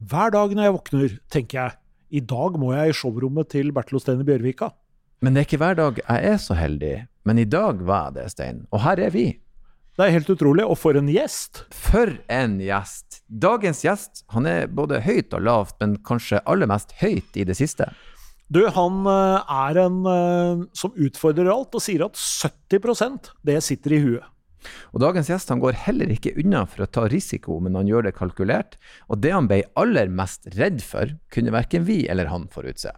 Hver dag når jeg våkner, tenker jeg i dag må jeg i showrommet til Bertil Osten i Bjørvika. Men det er ikke hver dag jeg er så heldig. Men i dag var jeg det, Stein. Og her er vi. Det er helt utrolig. Og for en gjest! For en gjest! Dagens gjest han er både høyt og lavt, men kanskje aller mest høyt i det siste. Du, han eh, er en uh, som utfordrer alt, og sier at 70% det sitter i huet. Og Dagens gjest han går heller ikke unna for å ta risiko, men han gjør det kalkulert. Og det han ble aller mest redd for, kunne verken vi eller han forutse.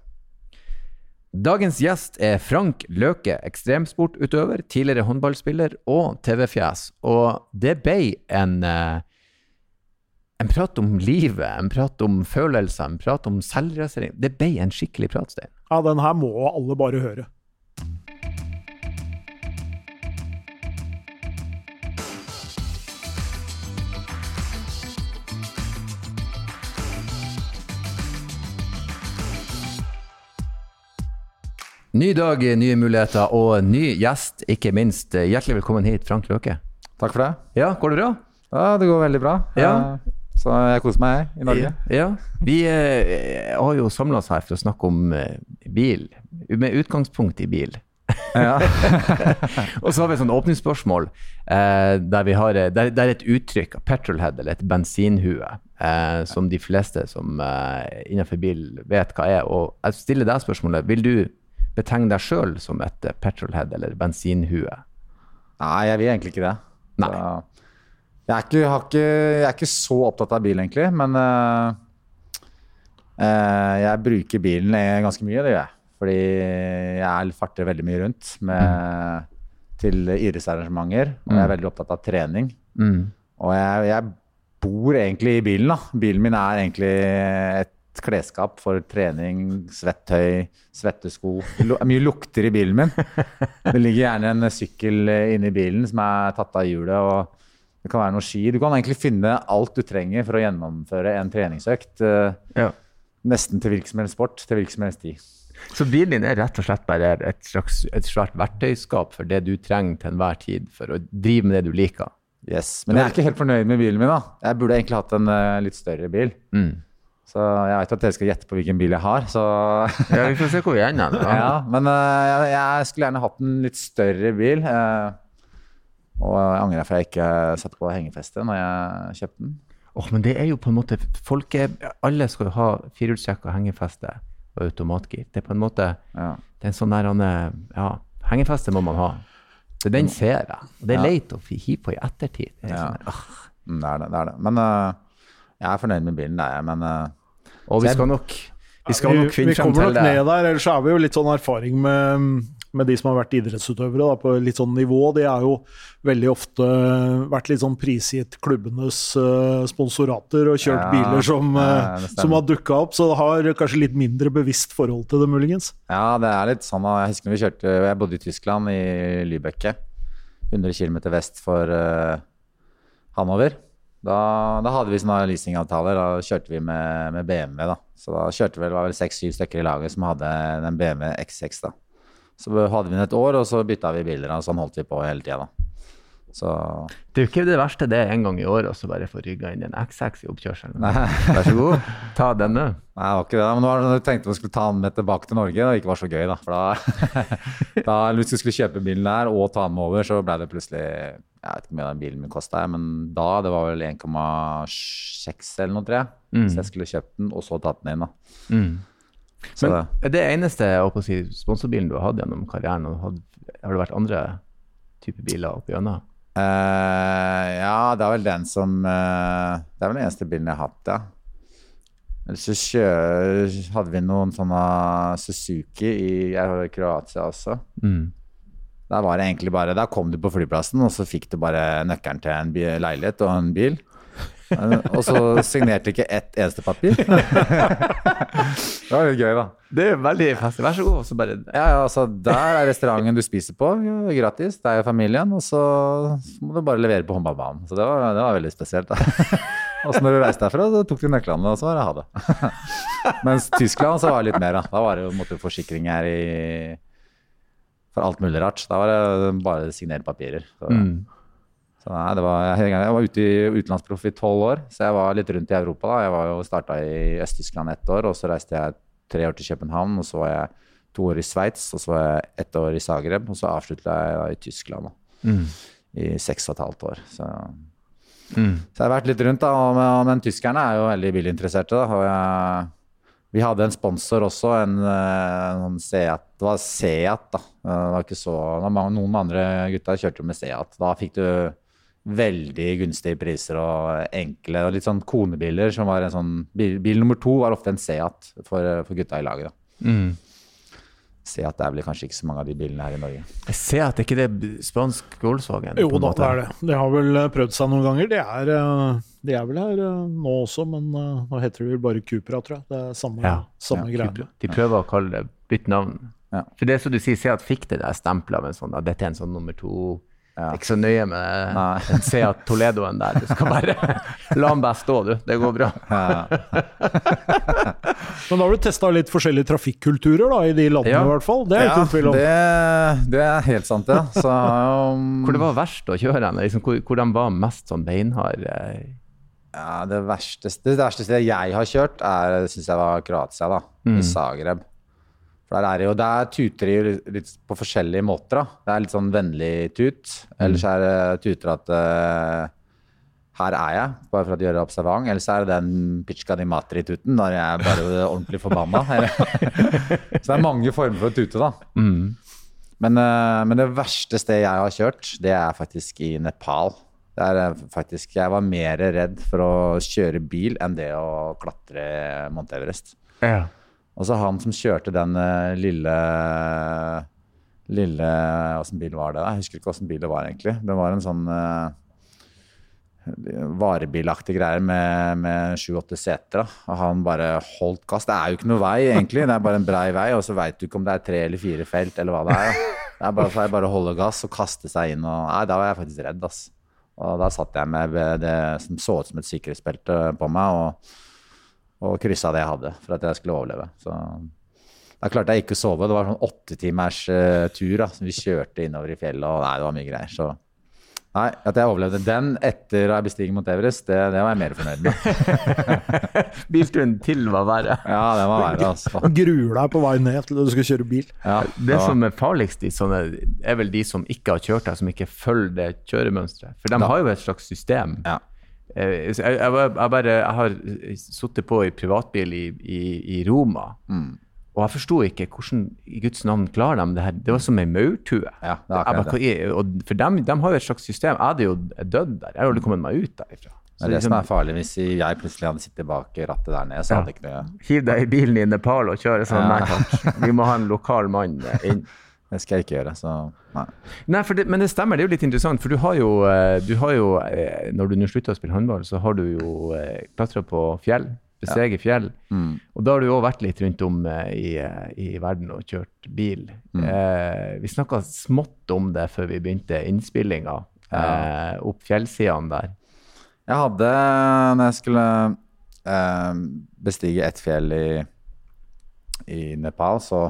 Dagens gjest er Frank Løke, ekstremsportutøver, tidligere håndballspiller og TV-fjes. Og det ble en, eh, en prat om livet, en prat om følelser, en prat om selvrasering. Det ble en skikkelig pratstein. Ja, den her må alle bare høre. Ny dag, nye muligheter og ny gjest, ikke minst. Hjertelig velkommen hit, Frank Løke. Takk for det. Ja, går det bra? Ja, det går veldig bra. Ja. Eh, Så jeg koser meg i Norge. Ja. Vi eh, har jo samla oss her for å snakke om eh, bil, med utgangspunkt i bil. Ja. Og så har vi et sånt åpningsspørsmål eh, der vi har det der, er et uttrykk, petrolhead, eller et bensinhue, eh, som de fleste som innenfor bil vet hva er. Og jeg stiller deg spørsmålet, vil du betegne deg sjøl som et eh, petrolhead eller bensinhue? Nei, jeg vil egentlig ikke det. Nei. Jeg, er ikke, har ikke, jeg er ikke så opptatt av bil, egentlig. Men uh, uh, jeg bruker bilen ganske mye, det gjør jeg. Fordi jeg farter veldig mye rundt med, til idrettsarrangementer. Og jeg er veldig opptatt av trening. Mm. Og jeg, jeg bor egentlig i bilen, da. Bilen min er egentlig et klesskap for trening, svettøy, svettesko. Det er mye lukter i bilen min. Det ligger gjerne en sykkel eh, inni bilen som er tatt av hjulet. og Det kan være noe ski. Du kan egentlig finne alt du trenger for å gjennomføre en treningsøkt. eh, Ja. Nesten til hvilken som helst sport, til hvilken som helst tid. Så bilen din er rett og slett bare et, slags, et svært verktøyskap for det du trenger til enhver tid for å drive med det du liker. Yes. Men jeg er ikke helt fornøyd med bilen min. da. Jeg burde egentlig hatt en uh, litt større bil. Mm. Så jeg vet at dere skal gjette på hvilken bil jeg har. så... Ja, vi får se hvor vi ender. Ja, men eh, jeg, jeg skulle gjerne hatt en litt større bil. eh, og jeg angrer for jeg ikke satte på hengefeste når jeg kjøpte den. Åh, men det er jo på en måte folk er, Alle skal jo ha firehjulstrekk og hengefeste og automatgir. Det er på en måte Ja. det er en sånn der er- Ja, hengefeste må man ha. Så den ser jeg. Og det er Ja. leit å hive på i ettertid. Det er Ja. sånn der. Mm, Det er det. det, er det. Men uh, jeg er fornøyd med bilen, det er jeg. Men eh, Og vi skal nok Vi skal nok finne vi frem kommer nok ned der, ellers er vi jo litt sånn erfaring med, med de som har vært idrettsutøvere da, på litt sånn nivå. De har jo veldig ofte vært litt sånn prisgitt klubbenes uh, sponsorater og kjørt Ja, biler som, det stemmer. som har dukka opp, så det har kanskje litt mindre bevisst forhold til det, muligens. ja, det er litt sånn. Jeg husker når vi kjørte Jeg bodde i Tyskland, i Lübecke. 100 km vest for uh, Hanover. Da, da hadde vi sånne leasingavtaler. Da kjørte vi med, med BMW. da. Så da kjørte vi, det var vel seks-syv stykker i laget som hadde den BMW X6. da. Så hadde vi den et år, og så bytta vi biler, og sånn holdt vi på hele tida. Så Det jo ikke det verste det en gang i året og så bare få rygga inn en X6 i oppkjørselen. Nei. Vær så god, ta denne. Nei, det var ikke det. Men nå det tenkte vi skulle ta den med tilbake til Norge, det ikke var så gøy, da. For da, da hvis vi skulle kjøpe bilen der og ta den med over, så ble det plutselig Jeg vet ikke hvor mye den bilen min kosta, men da det var vel 1,6 eller noe, tror jeg. Mm. Så jeg skulle kjøpt den, og så tatt den inn, da. Mm. Så Men er det eneste si, sponsorbilen du har hatt gjennom karrieren? Har, har det vært andre typer biler opp igjennom? Eh, Ja, det er vel den som uh, Det er vel den eneste bilen jeg har hatt, ja. Ellers så kjø- hadde vi noen sånne Suzuki i Kroatia også. Mm. Der var det egentlig bare, der kom du på flyplassen, og så fikk du bare nøkkelen til en leilighet og en bil. Eh, Og så signerte ikke ett eneste papir. det var litt gøy, da. Det er veldig festlig. Vær så god. Så bare Ja, ja, altså Der er restauranten du spiser på, gratis. Er jo familien. Og så må du bare levere på håndballbanen. Så det var, det var veldig spesielt. da. Og så når du reiste derfra, så tok du nøklene, og så var det ha det. Mens Tyskland så var det litt mer, da. Da var det jo måtte, forsikring her i for alt mulig rart. Da var det bare signerte signere papirer. Så, mm. Så nei, det var, jeg, var ute i utenlandsproff i tolv år, så jeg var litt rundt i Europa. da. Jeg var jo starta i Øst-Tyskland ett år, og så reiste jeg tre år til København. Og så var jeg to år i Sveits, og så var jeg ett år i Zagreb, og så avslutta jeg da i Tyskland da, Mm. i seks og et halvt år. Så, Mm. så jeg har vært litt rundt, da. Men, tyskerne er jo veldig bilinteresserte. da, og jeg vi hadde en sponsor også, en, eh, en Seat. Det var Seat, da. Eh, Det var ikke så, noen andre gutter kjørte jo med Seat. Da fikk du veldig gunstige priser og enkle og litt sånn konebiler. som var en sånn, Bil, bil nummer to var ofte en Seat for, for gutta i laget. da. Mm. Seat er vel kanskje ikke så mange av de bilene her i Norge. Jeg ser at det ikke er spansk Volkswagen. Jo da, det er det. Det har vel eh, prøvd seg noen ganger. Det er, eh, de er vel her eh, nå også, men nå heter det vel bare Cupra, tror jeg. Det er samme, Ja, samme ja, greia. De prøver å kalle det bytt navn. Ja. For det er som du sier, Seat fikk det der stempelet av en sånn at dette er en sånn nummer to. Ja. Det er ikke så nøye med Nei. Seat Toledoen der. Du skal bare la den bare stå, du. Det går bra. Ja. Men da har du testa litt forskjellige trafikkulturer da, i de landene, Ja. i hvert fall. Det er Ja, ikke tvil om. det, det er helt sant, ja. Så, um, Hvor det var verst å kjøre hen? Liksom, hvor, hvor de var mest sånn beinhard? eh, Ja, det verste, det verste stedet jeg har kjørt, syns jeg var Kroatia, da. Mm. I Zagreb. For der er jo, der tuter de litt, på forskjellige måter, da. Det er litt sånn vennlig tut. Ellers er det tuter at uh, her er jeg, bare for å gjøre observant. Ellers er det den pitchka di matri-tuten, når jeg er bare ordentlig forbanna. Så det er mange former for å tute, da. Mm. Men, eh, men det verste stedet jeg har kjørt, det er faktisk i Nepal. Det er eh, faktisk, jeg var mer redd for å kjøre bil enn det å klatre Mount Everest. Ja. Og han som kjørte den eh, lille Lille Åssen bil var det? Jeg husker ikke åssen bil det var, egentlig. Det var en sånn uh, varebilaktig greier med, sju-åtte seter. Og han bare holdt gass. Det er jo ikke noe vei, egentlig. Det er bare en brei vei, og så veit du ikke om det er tre eller fire felt, eller hva det er. Det er bare, bare å holde gass og kaste seg inn. Og, nei, da var jeg faktisk redd, ass. Og da satt jeg med det som så ut som et sikkerhetsbelte på meg, og, og kryssa det jeg hadde for at jeg skulle overleve. Så da klarte jeg ikke å sove. Det var sånn åtte timers eh, tur da, som vi kjørte innover i fjellet, og nei, det var mye greier. Så nei, at jeg overlevde den etter å ha bestiget Mount Everest, det, det var jeg mer fornøyd med. Bilturen til var verre. Ja, det var verre, altså. Og gruer deg på vei ned til du skal kjøre bil. Ja, Det var- som er farligst i sånne, er vel de som ikke har kjørt deg, som ikke følger det kjøremønsteret. For de Da- har jo et slags system. Ja. Eh, Jeg, jeg, jeg, bare, jeg har sittet på i privatbil i, i, i Roma, Mm. og jeg forsto ikke hvordan i Guds navn klarer de det her. Det var som ei maurtue. Ja, For dem, de har jo et slags system. Jeg hadde jo dødd der. Jeg jo aldri kommet meg ut derifra. Det er det som er farlig. Hvis jeg plutselig hadde sittet bak rattet der nede, så hadde ja. ikke det. Hiv deg i bilen i Nepal og kjøre sånn. Ja. Nei takk. Vi må ha en lokal mann eh, inn. Det skal jeg ikke gjøre, så nei. Nei, det, men det stemmer, det er jo litt interessant. For du har jo, eh, du har jo eh, når du nå slutter å spille håndball, så har du jo klatra på fjell. Besteget fjell. Mm. Og da har du jo vært litt rundt om eh, i, eh, i verden og kjørt bil. Mm. Eh, vi snakka smått om det før vi begynte innspillinga. Eh, opp fjellsidene der. Jeg hadde, når jeg skulle eh, bestige ett fjell i, i Nepal, så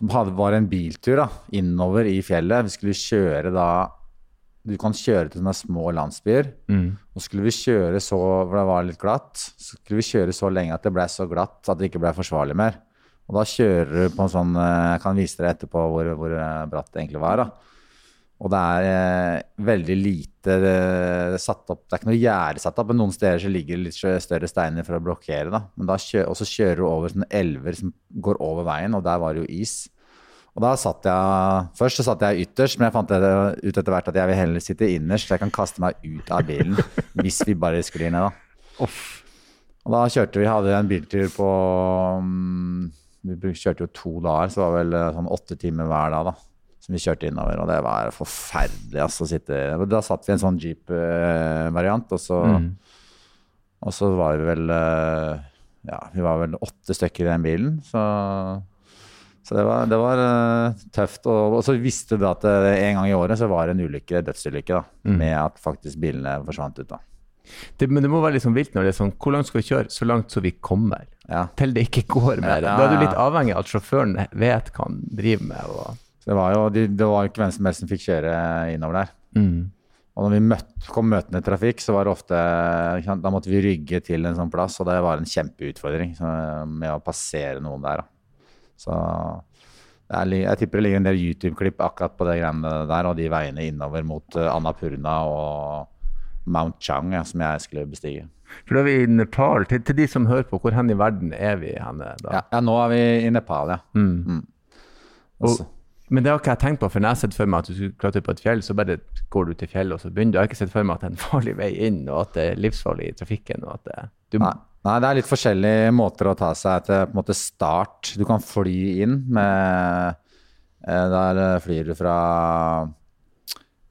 som hadde, var en biltur da, innover i fjellet. Vi skulle kjøre da Du kan kjøre til sånne små landsbyer. Og skulle vi kjøre så For det var litt glatt. Så skulle vi kjøre så lenge at det ble så glatt at det ikke ble forsvarlig mer. Og da kjører du på en sånn eh, Jeg kan vise dere etterpå hvor, hvor eh, bratt det egentlig var. da. Og det er eh, veldig lite eh, satt opp Det er ikke noe gjerde satt opp, men noen steder så ligger det litt større steiner for å blokkere. da. Men da kjø og så kjører du over sånne elver som går over veien, og der var det jo is. Og da satt jeg Først så satt jeg ytterst, men jeg fant ut etter hvert at jeg vil heller sitte innerst, så jeg kan kaste meg ut av bilen hvis vi bare sklir ned, da. Og da kjørte vi, hadde en biltur på mm, Vi kjørte jo to dager, så det var vel eh, sånn åtte timer hver dag, da. Som vi kjørte innover, og det var forferdelig altså, å sitte Da satt vi i en sånn jeep-variant, og så Mm. Og så var vi vel eh, Ja, vi var vel åtte stykker i den bilen, så så det var, det var uh, tøft. Og, og så visste du at eh, en gang i året så var det en ulykke, dødsulykke, da, Mm. med at faktisk bilene forsvant ut. da. Det, men det må være litt sånn vilt når det er sånn Hvor langt skal vi kjøre? Så langt så vi kommer. Ja. Til det ikke går mer. Ja, ja, Da er du litt avhengig av at sjåføren vet hva han driver med. Og, det var jo de, det var ikke hvem som helst som fikk kjøre innover der. mm. Og når vi møtt, kom møtende trafikk, så var det ofte Da måtte vi rygge til en sånn plass, og det var en kjempeutfordring så, med å passere noen der. Da. Så er, jeg tipper det ligger en del YouTube-klipp akkurat på det greiene der, og de veiene innover mot uh, Annapurna og Mount Chang, ja, som jeg skulle bestige. For da er vi i Nepal. Til, til, de som hører på, hvor hen i verden er vi henne da? Ja, ja, nå er vi i Nepal, ja. Mm. Mm. Og, men det har ikke jeg tenkt på, for når jeg har sett for meg at du skulle klatre på et fjell, så bare går du til fjellet og så begynner du. Jeg har ikke sett for meg at det er en farlig vei inn, og at det er livsfarlig i trafikken. og at det, du... Nei. Nei, det er litt forskjellige måter å ta seg til måte start. Du kan fly inn med eh, Der flyr du fra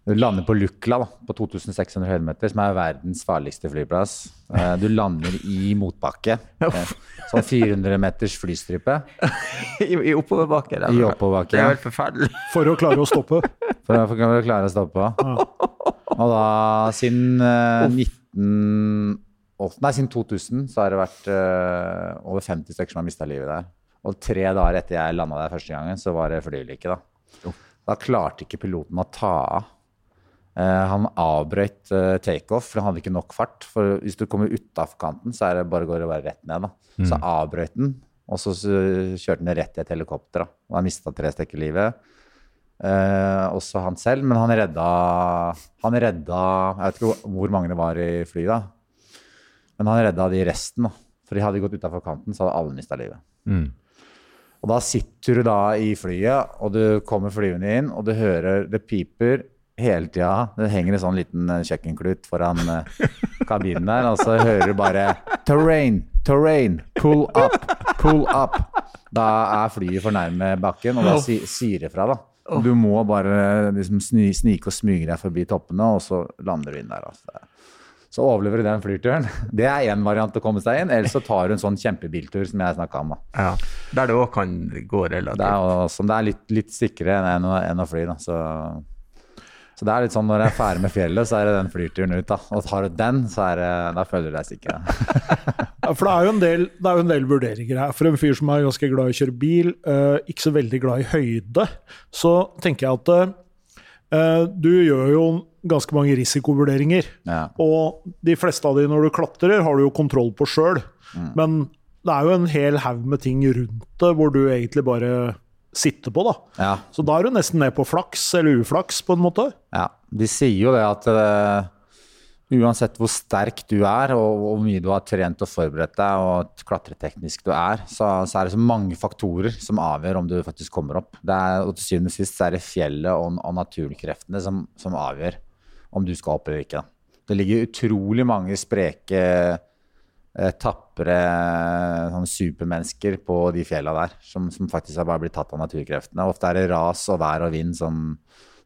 du lander på Lukla da, på 2600 høydemeter, som er verdens farligste flyplass. Eh, du lander i motbakke. Eh, sånn 400 meters flystripe. I, i oppoverbakke? I oppoverbakke. Det er helt forferdelig. For å klare å stoppe. For å klare å stoppe. Og da, siden 19... Eh, nei, siden 2000 så har det vært uh, over 50 stykker som har mista livet der. Og tre dager etter jeg landa der første gangen, så var det flyulykke. Da. da klarte ikke piloten å ta av han avbrøt uh, takeoff, for han hadde ikke nok fart. For hvis du kommer utafor kanten, så er det bare går det bare rett ned. Mm. Så avbrøt den, og så kjørte han rett i et helikopter. da. Og han mista tre stykker livet. Eh, også han selv, men han redda Han redda Jeg vet ikke hvor mange det var i flyet, da. Men han redda de resten. da. For de hadde gått utafor kanten, så hadde alle mista livet. Mm. Og da sitter du da i flyet, og du kommer flyvende inn, og du hører det piper hele tida. Det henger en sånn liten eh, kjøkkenklut foran uh, kabinen der, og så hører du bare Terrain, terrain, pull up, pull up. Da er flyet for nærme bakken, og da si, sier det fra, da. Du må bare liksom snike og smyge deg forbi toppene, og så lander du inn der. Altså. Så overlever du den flyturen. Det er én variant å komme seg inn. Eller så tar du en sånn kjempebiltur som jeg snakka om. Ja, Der det òg kan gå relativt. Det er, også, det er litt, litt sikrere enn, enn å fly. Da. Så så det er litt sånn når jeg er ferdig med fjellet, så er det den flyturen ut. da. Og tar du den, så er det, da føler du deg sikker. ja, for det er, jo en del, det er jo en del vurderinger her. For en fyr som er ganske glad i å kjøre bil, uh, ikke så veldig glad i høyde, så tenker jeg at uh, du gjør jo ganske mange risikovurderinger. Ja. Og de fleste av de når du klatrer, har du jo kontroll på sjøl. Mm. Men det er jo en hel haug med ting rundt det hvor du egentlig bare sitte på. da. Ja. Så da er du nesten ned på flaks eller uflaks, på en måte. Ja, De sier jo det at uh, uansett hvor sterk du er, og hvor mye du har trent og forberedt deg, og klatreteknisk du er, så, så, er det så mange faktorer som avgjør om du faktisk kommer opp. Det er, og til syvende og sist er det fjellet og, og naturkreftene som, som, avgjør om du skal opp eller ikke. Det ligger utrolig mange spreke Eh, tapre sånn supermennesker på de fjella der, som, som, faktisk har bare blitt tatt av naturkreftene. Ofte er det ras og vær og vind som,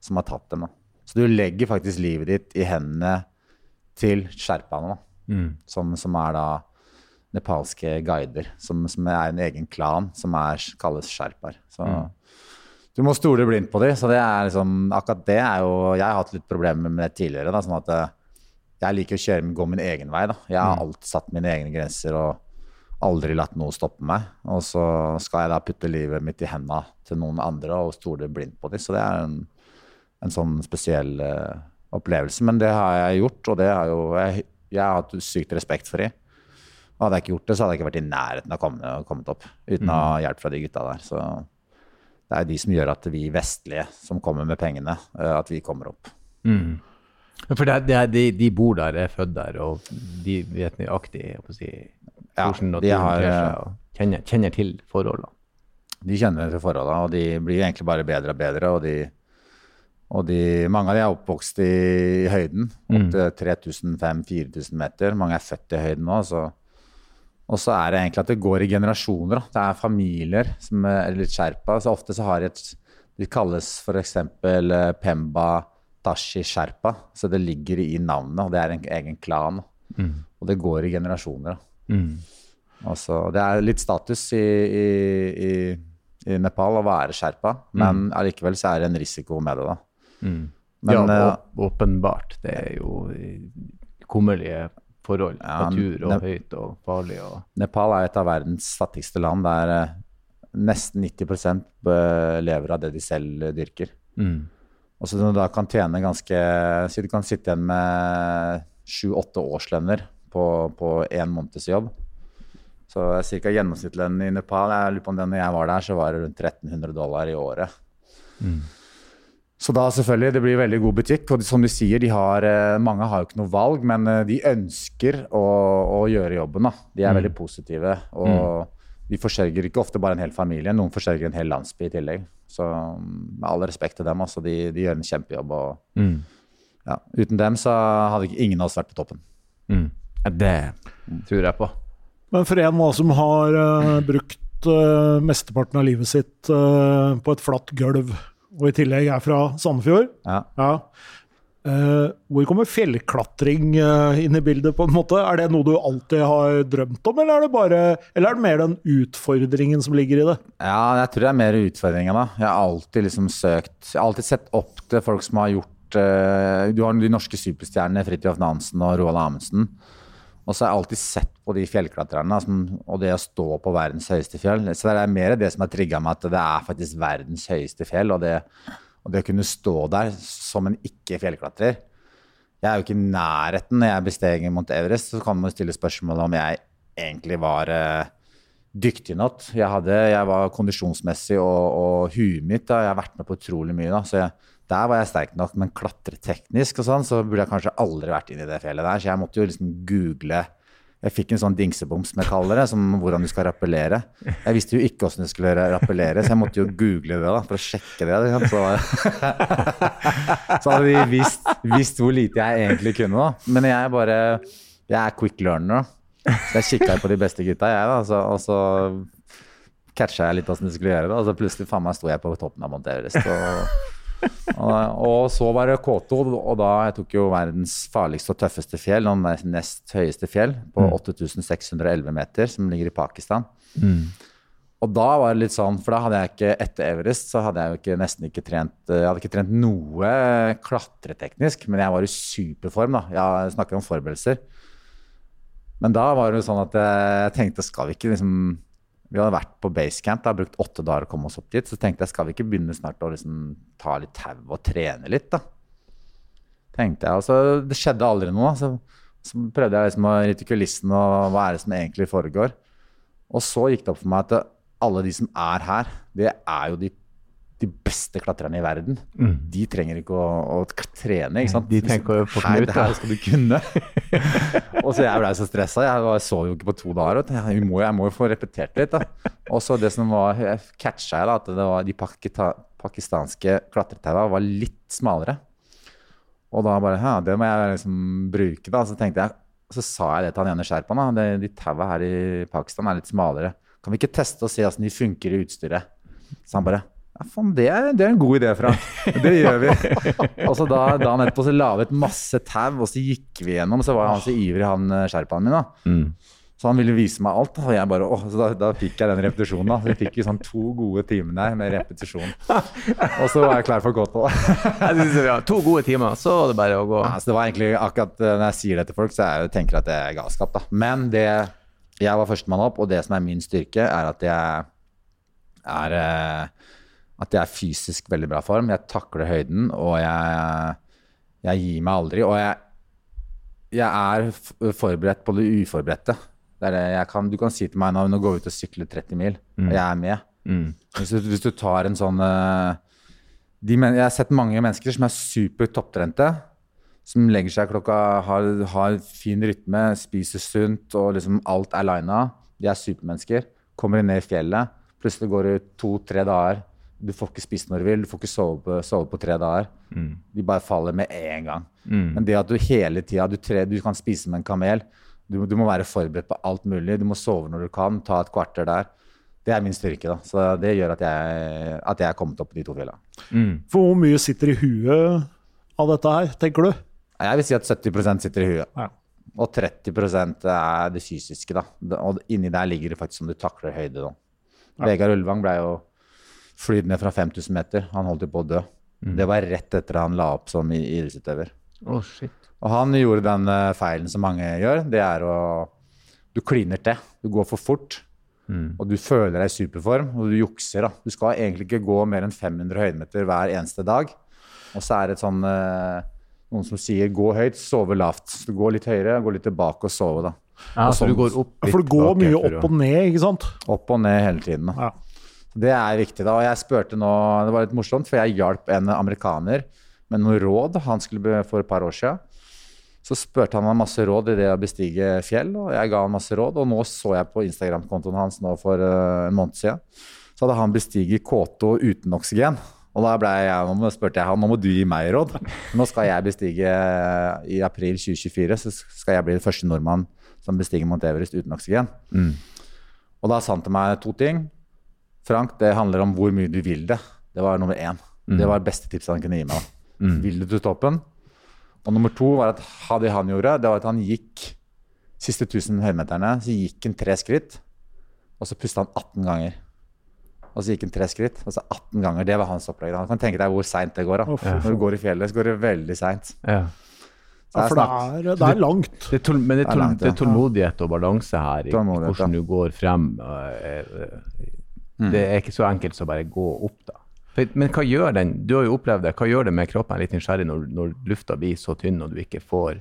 som har tatt dem. Da. Så du legger faktisk livet ditt i hendene til sherpaene, mm. som, som, er da nepalske guider, som, som, er en egen klan som er, kalles sherpaer. Så mm. du må stole blindt på dem. Så det er liksom, akkurat det er jo Jeg har hatt litt problemer med det tidligere. Da, sånn at eh, jeg liker å kjøre, gå min egen vei. Da. Jeg har mm. alltid satt mine egne grenser og aldri latt noe stoppe meg. Og så skal jeg da putte livet mitt i henda til noen andre og stole blindt på dem. Så det er en, en sånn spesiell uh, opplevelse. Men det har jeg gjort, og det har jo jeg, jeg har hatt sykt respekt for dem. Og hadde jeg ikke gjort det, så hadde jeg ikke vært i nærheten av å komme, kommet opp uten å ha mm. hjelp fra de gutta der. Så det er de som gjør at vi vestlige som kommer med pengene, uh, at vi kommer opp. Mm. For det, det, de, de, bor der, er født der, og de vet nøyaktig si, hvordan ja, de har, seg, og kjenner, kjenner, til forholdene. De kjenner til forholdene, og de blir egentlig bare bedre og bedre. og de og de, mange av de er oppvokst i, høyden, opp til 3000-4000 meter. Mange er født i høyden nå. Så. Og så er det egentlig at det går i generasjoner. Da. Det er familier som er litt skjerpa. Så ofte så har de et De kalles f.eks. Eh, Pemba Tashi Sherpa. Så det ligger i navnet, og det er en egen klan. Mm. Og det går i generasjoner. Mm. Altså, det er litt status i, i, i, i Nepal å være sherpa, men mm. allikevel så er det en risiko med det. da. Mm. Men, ja, uh, åpenbart. Det er jo kummerlige forhold. Ja, natur og høyt og farlig. Og... Nepal er et av verdens fattigste land der uh, nesten 90% lever av det de selv dyrker. Mm. Og så du da kan tjene ganske Si du kan sitte igjen med sju-åtte årslønner på, på én måneds jobb. Så ca. gjennomsnittslønnen i Nepal jeg lurer på om det når jeg var der, så var det rundt 1300 dollar i året. Så da selvfølgelig, det blir veldig god butikk. Og som du sier, de har, eh, mange har jo ikke noe valg, men eh, de ønsker å, å gjøre jobben. da. De er veldig positive. Og de forsørger ikke ofte bare en hel familie, noen forsørger en hel landsby i tillegg. Så mm, med all respekt til dem, altså, de, de gjør en kjempejobb. og ja, Uten dem så hadde ikke ingen av oss vært på toppen. Mm. Det tror jeg på. Men for en nå som har uh, brukt uh, mesteparten av livet sitt uh, på et flatt gulv, og i tillegg er fra Sandefjord Ja. ja. Eh, Hvor kommer fjellklatring eh, inn i bildet, på en måte? Er det noe du alltid har drømt om, eller er det, bare, eller er det mer den utfordringen som ligger i det? Ja, jeg tror det er mer utfordringa, da. Jeg har alltid liksom søkt Jeg har alltid sett opp til folk som har gjort eh, Du har de norske superstjernene Fridtjof Nansen og Roald Amundsen. Og så har jeg alltid sett på de fjellklatrerne som, og det å stå på verdens høyeste fjell. Så det er mer det som har trigga meg, at det er faktisk verdens høyeste fjell. Og det, og det å kunne stå der som en ikke-fjellklatrer Jeg er jo ikke i nærheten når jeg besteg Mount Everest. Så kan man stille spørsmål om jeg egentlig var uh, dyktig nok. Jeg, hadde, jeg var kondisjonsmessig og, og huet mitt da, Jeg har vært med på utrolig mye. da, så jeg, Der var jeg sterk nok, men klatreteknisk og sånn, så burde jeg kanskje aldri vært inne i det fjellet der. Så jeg måtte jo liksom google Jeg fikk en sånn dingseboms, som jeg kaller det, som hvordan du skal rappellere. Jeg visste jo ikke hvordan du skulle rappellere, så jeg måtte jo google det da, for å sjekke det. Så, så hadde de visst, visst hvor lite jeg egentlig kunne. da. Men jeg er bare Jeg er quick learner. da. Så jeg kikka på de beste gutta, jeg, da, så, og så catcha jeg litt hvordan de skulle gjøre det. Og så plutselig faen meg sto jeg på toppen av Og, og, så var det K2, og da jeg tok jo verdens farligste og tøffeste fjell, og nest høyeste fjell, på 8611 meter, som ligger i Pakistan. Og da var det litt sånn, for da hadde jeg ikke etter Everest så hadde jeg jo ikke, nesten ikke trent Jeg hadde ikke trent noe klatreteknisk, men jeg var i superform. da. Jeg snakker om forberedelser. Men da var det jo sånn at jeg tenkte skal vi ikke liksom Vi hadde vært på basecamp, har brukt åtte dager å komme oss opp dit. Så tenkte jeg skal vi ikke begynne snart å liksom ta litt tau og trene litt, da. Tenkte jeg. Og så det skjedde aldri noe. Så, så prøvde jeg liksom å rytte kulissen og hva er det som egentlig foregår. Og så gikk det opp for meg at alle de som er her, det er jo de, de beste klatrerne i verden. De trenger ikke å, å trene, ikke sant. De tenker jo på Knut, det her skal du kunne. og så jeg ble så stressa. Jeg så jo ikke på to dager. Jeg må, jeg må jo få repetert litt. da. Og så det som var, jeg catcha jeg da, at det var de pakita, pakistanske klatretaua var litt smalere. Og da bare ja, det må jeg liksom bruke, da. Så tenkte jeg, så sa jeg det til han ene sherpaen. De, De taua her i Pakistan er litt smalere. Kan vi ikke teste og se hvordan de funker i utstyret? Så han bare ja, faen, det er, det er en god idé, Frank. Det gjør vi. og så da, dagen etterpå så la vi et masse tau, og så gikk vi gjennom. Så var han så ivrig, han eh, sherpaen min. da. Så han ville vise meg alt. Og jeg bare, åh, så da, da fikk jeg den repetisjonen. da. Så vi fikk jo sånn to gode timer der med repetisjon. Og så var jeg klar for godt. gå det var To gode timer, så var det bare å gå. Ja, så det var egentlig akkurat eh, Når jeg sier det til folk, så jeg, tenker jeg at det er galskap. da. Men det jeg var førstemann opp, og det som er min styrke, er at jeg er eh, At jeg er fysisk veldig bra form. Jeg takler høyden, og jeg, jeg gir meg aldri. Og jeg, jeg er forberedt på det uforberedte. Det er det jeg kan, du kan si til meg nå, nå går vi ut og sykler 30 mil, og jeg er med. Mm. Hvis du, hvis du tar en sånn eh, de, men- Jeg har sett mange mennesker som er super topptrente. Som legger seg klokka, har, har fin rytme, spiser sunt og liksom alt er lina. De er supermennesker. Kommer ned i fjellet, plutselig går det to-tre dager. Du får ikke spist når du vil, du får ikke sove på, sove på tre dager. De bare faller med en gang. Men det at du hele tida du, du kan spise med en kamel, du, du må være forberedt på alt mulig. Du må sove når du kan, ta et kvarter der. Det er min styrke. da. Så det gjør at jeg, at jeg er kommet opp på de to fjellene. For hvor mye sitter i huet av dette her, tenker du? Jeg vil si at 70% sitter i huet. Ja. Og 30% er det fysiske. da. Og inni der ligger det faktisk om du takler høyde. da. Vegard Ulvang ble jo flydd ned fra 5000 meter. Han holdt jo på å dø. Det var rett etter han la opp som i- idrettsutøver. Oh, shit. Og han gjorde den eh, feilen som mange gjør. Det er å Du kliner til. Du går for fort. Og du føler deg i superform, og du jukser. da. Du skal egentlig ikke gå mer enn 500 høydemeter hver eneste dag. Og så er det et sånn eh, noen som sier 'gå høyt, sove lavt'. Så du går litt høyere, går litt tilbake og sove, da. Ja, så du går opp For det går mye opp og ned, ikke sant? Opp og ned hele tiden. Da. Ja. Det er viktig. da, og jeg spurte nå, Det var litt morsomt, for jeg hjalp en amerikaner med noen råd han skulle for et par år siden. Så spurte han meg masse råd i det å bestige fjell, og jeg ga han masse råd. Og nå så jeg på Instagram-kontoen hans nå for eh, en måned siden, så hadde han bestiget K2 uten oksygen. Og da ble jeg, nå spurte jeg han nå må du gi meg råd. Nå skal jeg bestige eh, i april 2024, så skal jeg bli den første nordmann som bestiger Mount Everest uten oksygen. Og da sa han til meg to ting. Frank, det handler om hvor mye du vil det. Det var nummer én. Det var det beste tipset han kunne gi meg. Mm. Vil du til toppen? Og nummer to var at det han gjorde, det var at han gikk siste 1000 høymeterne, så gikk han tre skritt, og så pusta han 18 ganger. Og så gikk han tre skritt, og så 18 ganger. Det var hans opplegg. Han kan tenke deg hvor seint det går. da. Å, Når du går i fjellet, så går det veldig seint. Ja. Ja, for det er, det er langt. Det er tål, men det er, Det er tål, langt, ja. det er tålmodighet og balanse her i, hvordan du går frem. Uh, eh, Mm. Det er ikke så enkelt som bare gå opp, da. Men hva gjør den? Du har jo opplevd det. Hva gjør det med kroppen? Jeg er litt nysgjerrig når, når lufta blir så tynn og du ikke får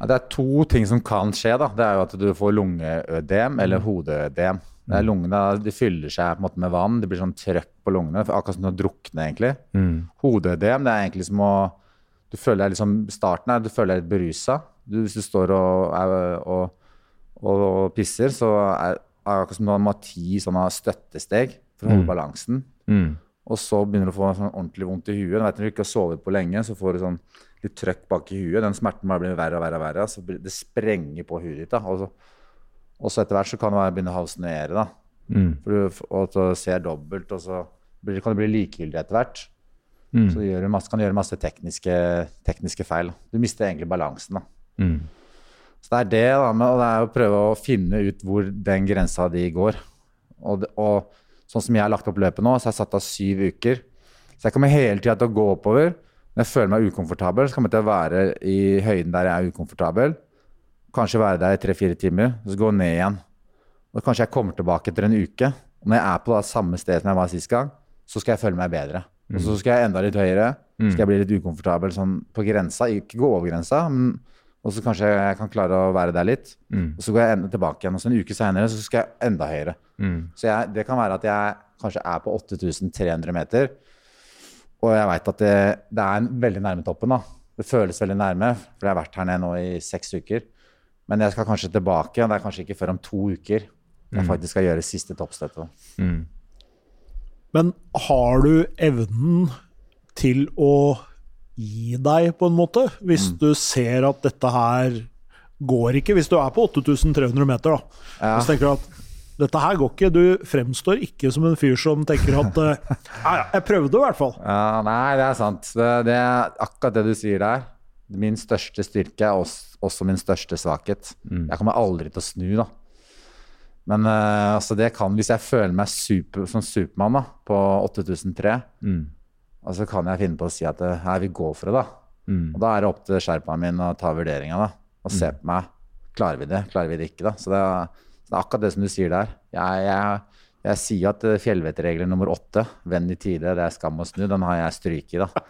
Ja, det er to ting som kan skje. da. Det er jo at du får lungeødem eller hodeødem. Det er lungene, De fyller seg på en måte med vann. Det blir sånn trøkk på lungene. Akkurat som å drukne, egentlig. Hodeødem det er egentlig som å Du føler deg liksom Starten er du føler deg litt berusa. Hvis du står og, og, og, og pisser, så er akkurat som du må ha ti sånne støttesteg for å holde balansen. Og så begynner du å få sånn ordentlig vondt i huet. Vet, når du ikke har sovet på lenge, så får du sånn litt trøkk bak i huet. Den smerten bare blir verre og verre. og verre, så Det sprenger på huet ditt. Og så, og så etter hvert så kan det være begynne å halsonere. da. For du, og så ser dobbelt, og så blir, kan du bli likegyldig etter hvert. Så du masse, kan du gjøre masse tekniske, tekniske feil. Du mister egentlig balansen. da. Så det er det, da, med, det er å prøve å finne ut hvor den grensa di går. Og, og sånn som jeg har lagt opp løpet nå, så har jeg satt av syv uker. Så jeg kommer hele tida til å gå oppover. Når jeg føler meg ukomfortabel, så kommer jeg til å være i høyden der jeg er ukomfortabel. Kanskje være der i tre-fire timer, så gå ned igjen. Og kanskje jeg kommer tilbake etter en uke. Og når jeg er på det samme sted som jeg var sist gang, så skal jeg føle meg bedre. Og så skal jeg enda litt høyere. Så skal jeg bli litt ukomfortabel sånn på grensa. Ikke gå over grensa, men og så kanskje jeg kan klare å være der litt. Og så går jeg enda tilbake igjen. Og så en uke senere så skal jeg enda høyere. Så jeg, det kan være at jeg kanskje er på 8300 meter. Og jeg veit at det, det er en veldig nærme toppen. da. Det føles veldig nærme, for jeg har vært her nede nå i seks uker. Men jeg skal kanskje tilbake, og det er kanskje ikke før om to uker jeg faktisk skal gjøre siste toppstøtte. Men har du evnen til å gi deg, på en måte? Hvis Mm. du ser at dette her går ikke, hvis du er på 8300 meter, da. Ja. Så tenker du at dette her går ikke. Du fremstår ikke som en fyr som tenker at eh, Ja, ja, jeg prøvde i hvert fall. Ja, nei, det er sant. Det, det er akkurat det du sier der. Min største styrke er også, også min største svakhet. Jeg kommer aldri til å snu, da. Men uh, altså det kan, hvis jeg føler meg super, som Supermann på 8003, og så kan jeg finne på å si at jeg vil vi går for det, da. Og da er det opp til sherpaen min å ta vurderinga da, og se på meg. Klarer vi det, klarer vi det ikke? da? Så det er, det er akkurat det som du sier der. Jeg, jeg, jeg sier at eh, fjellvettregel nummer åtte, venn i tide, det er skam å snu, den har jeg stryket, da.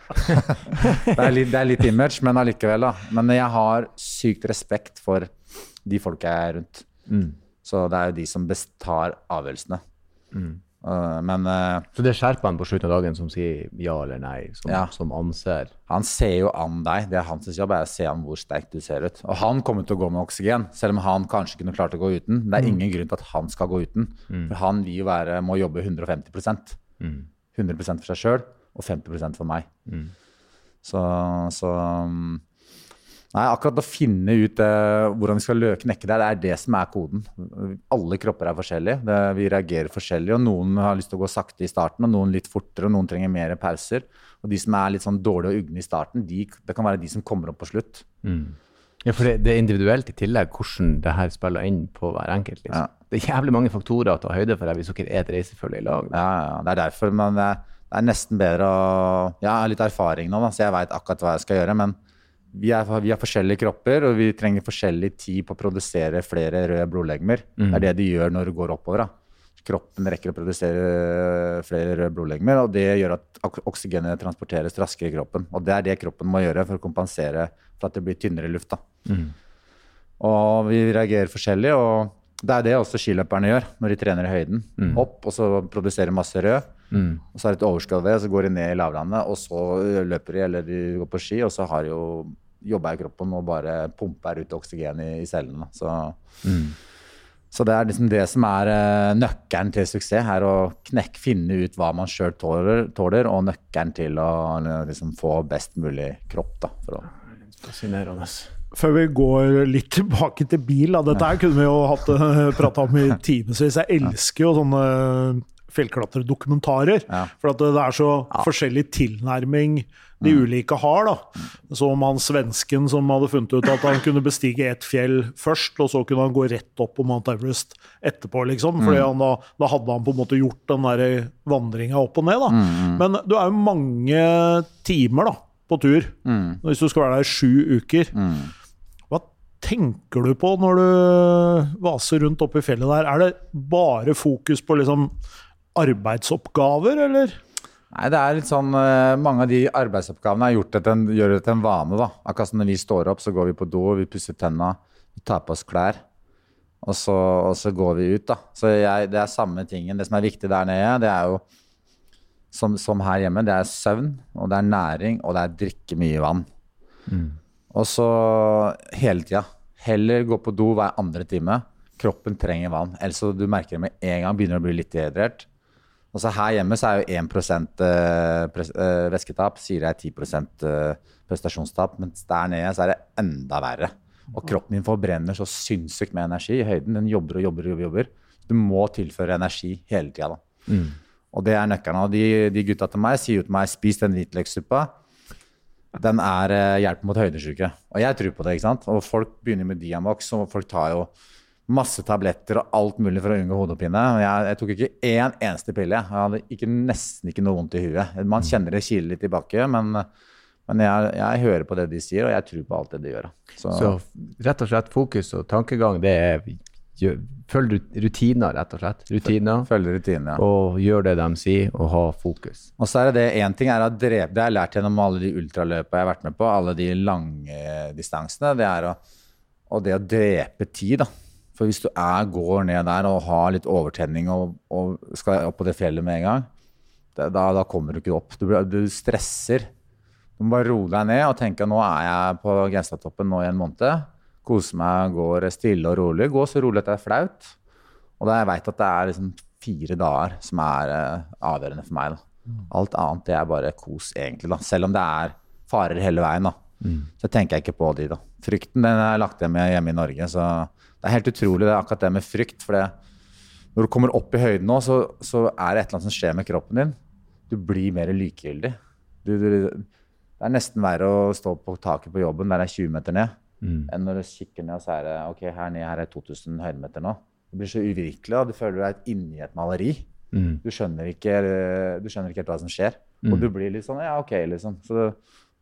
det, er litt, det er litt image, men allikevel, da. Men jeg har sykt respekt for de folka jeg er rundt. Så det er jo de som tar avgjørelsene. Uh, men uh, Så det er han på slutten av dagen som sier ja eller nei, som, Ja. som anser han ser jo an deg. Det er hans jobb er å se an hvor sterk du ser ut. Og han kommer til å gå med oksygen, selv om han kanskje kunne klart å gå uten. Det er ingen grunn til at han skal gå uten. For han vil jo være, må jobbe 150 mm. 100% for seg sjøl og 50% for meg. Så, så um, Nei, akkurat å finne ut eh, hvordan vi skal knekke det, det er det som er koden. Alle kropper er forskjellige. Det, vi reagerer forskjellig. og Noen har lyst til å gå sakte i starten, og noen litt fortere, og noen trenger mer pauser. Og de som er litt sånn dårlige og ugne i starten, de, det kan være de som kommer opp på slutt. Ja, for det, det er individuelt i tillegg hvordan det her spiller inn på hver enkelt. Liksom. Ja. Det er jævlig mange faktorer å ta høyde for her hvis dere er et reisefølge i lag. Ja, ja, det er derfor. Men det, det er nesten bedre å Jeg har litt erfaring nå, da, så jeg veit akkurat hva jeg skal gjøre. Men vi, er, vi har forskjellige kropper, og vi trenger forskjellig tid på å produsere flere røde blodlegemer. Det er det de gjør når det går oppover. da. kroppen rekker å produsere flere røde blodlegemer. Og det gjør at oksygenet transporteres raskere i kroppen. Og det er det kroppen må gjøre for å kompensere for at det blir tynnere luft. da. Og vi reagerer forskjellig, og det er det også skiløperne gjør når de trener i høyden. Opp, og så produserer masse rød. Og så har de et overskudd av det, og så går de ned i lavlandet, og så løper de, eller de går på ski, og så har de jo jobba i kroppen og bare pumper ut oksygen i, i cellene. Så, så det er liksom det som er eh, nøkkelen til suksess, er å knekke, finne ut hva man sjøl tåler, tåler, og nøkkelen til å liksom, få best mulig kropp. Da, for å Fascinerende. Før vi går litt tilbake til bil, da. dette her kunne vi jo hatt prata om i timevis. Jeg elsker jo sånne fjellklatredokumentarer. Ja. For at det er så forskjellig tilnærming de ulike har. da. Som han svensken som hadde funnet ut at han kunne bestige ett fjell først, og så kunne han gå rett opp på Mount Everest etterpå, liksom. Fordi han da, da hadde han på en måte gjort den der vandringa opp og ned. da. Men du er jo mange timer da, på tur. Hvis du skal være der i sju uker. Hva tenker du på når du vaser rundt oppe i fjellet der? Er det bare fokus på liksom arbeidsoppgaver, eller? Nei, det er litt sånn eh, Mange av de arbeidsoppgavene har gjort det gjør det til en vane. da. Akkurat som når vi står opp, så går vi på do, vi pusser tenna, vi tar på oss klær. Og så, og så går vi ut, da. Så jeg, det er samme tingen. Det som er viktig der nede, det er jo som, som her hjemme, det er søvn, og det er næring, og det er drikke mye vann. Og så hele tida. Heller gå på do hver andre time. Kroppen trenger vann. Ellers så du merker det med en gang, begynner å bli litt dehydrert. Og så her hjemme så er jo 1 eh, eh, væsketap, sier jeg 10 eh, prestasjonstap. Mens der nede så er det enda verre. Og kroppen min forbrenner så sinnssykt med energi i høyden. Den jobber og jobber og jobber. Du må tilføre energi hele tida. Og det er nøkkelen. Og de, de gutta til meg sier jo til meg spis den hvitløkssuppa. Den er hjelp mot høydesyke. Og jeg tror på det. ikke sant? Og folk begynner med Diamox, og folk tar jo masse tabletter og alt mulig for å unngå hodepine. Jeg, jeg tok ikke én eneste pille. Jeg hadde ikke, nesten ikke noe vondt i huet. Man kjenner det kiler litt i bakken, men, men jeg, jeg hører på det de sier, og jeg tror på alt det de gjør. Så, Så rett og slett fokus og tankegang, det er Følg rutiner, rett og slett. Rutiner. Følg rutiner, ja. Og gjør det de sier, og ha fokus. Og så er det det, én ting er å drepe Det har jeg lært gjennom alle de ultraløpene jeg har vært med på, alle de lange distansene. Det er å, og det å drepe tid, da. For hvis du er, går ned der og har litt overtenning og, og skal opp på det fjellet med en gang, da, da kommer du ikke opp. Du, du stresser. Du må bare roe deg ned og tenke nå er jeg på Genstadtoppen nå i en måned. Kose meg, går stille og rolig. Gå så rolig at det er flaut. Og da jeg veit at det er liksom fire dager som er uh, avgjørende for meg. da. Alt annet det er bare kos, egentlig. da. Selv om det er farer hele veien, da. så tenker jeg ikke på de. da. Frykten den er lagt hjemme, hjemme i Norge. så Det er helt utrolig det er akkurat det med frykt. for det, når du kommer opp i høyden nå, så, så er det et eller annet som skjer med kroppen din. Du blir mer likegyldig. Du, du, det er nesten verre å stå på taket på jobben der det er 20 meter ned, enn når du kikker ned og så er det ok, her nede her er 2000 høydemeter nå. Det blir så uvirkelig, og du føler du er inni et maleri. Du, skjønner ikke, du skjønner ikke helt hva som skjer. Og du blir litt sånn ja, ok, liksom. Så,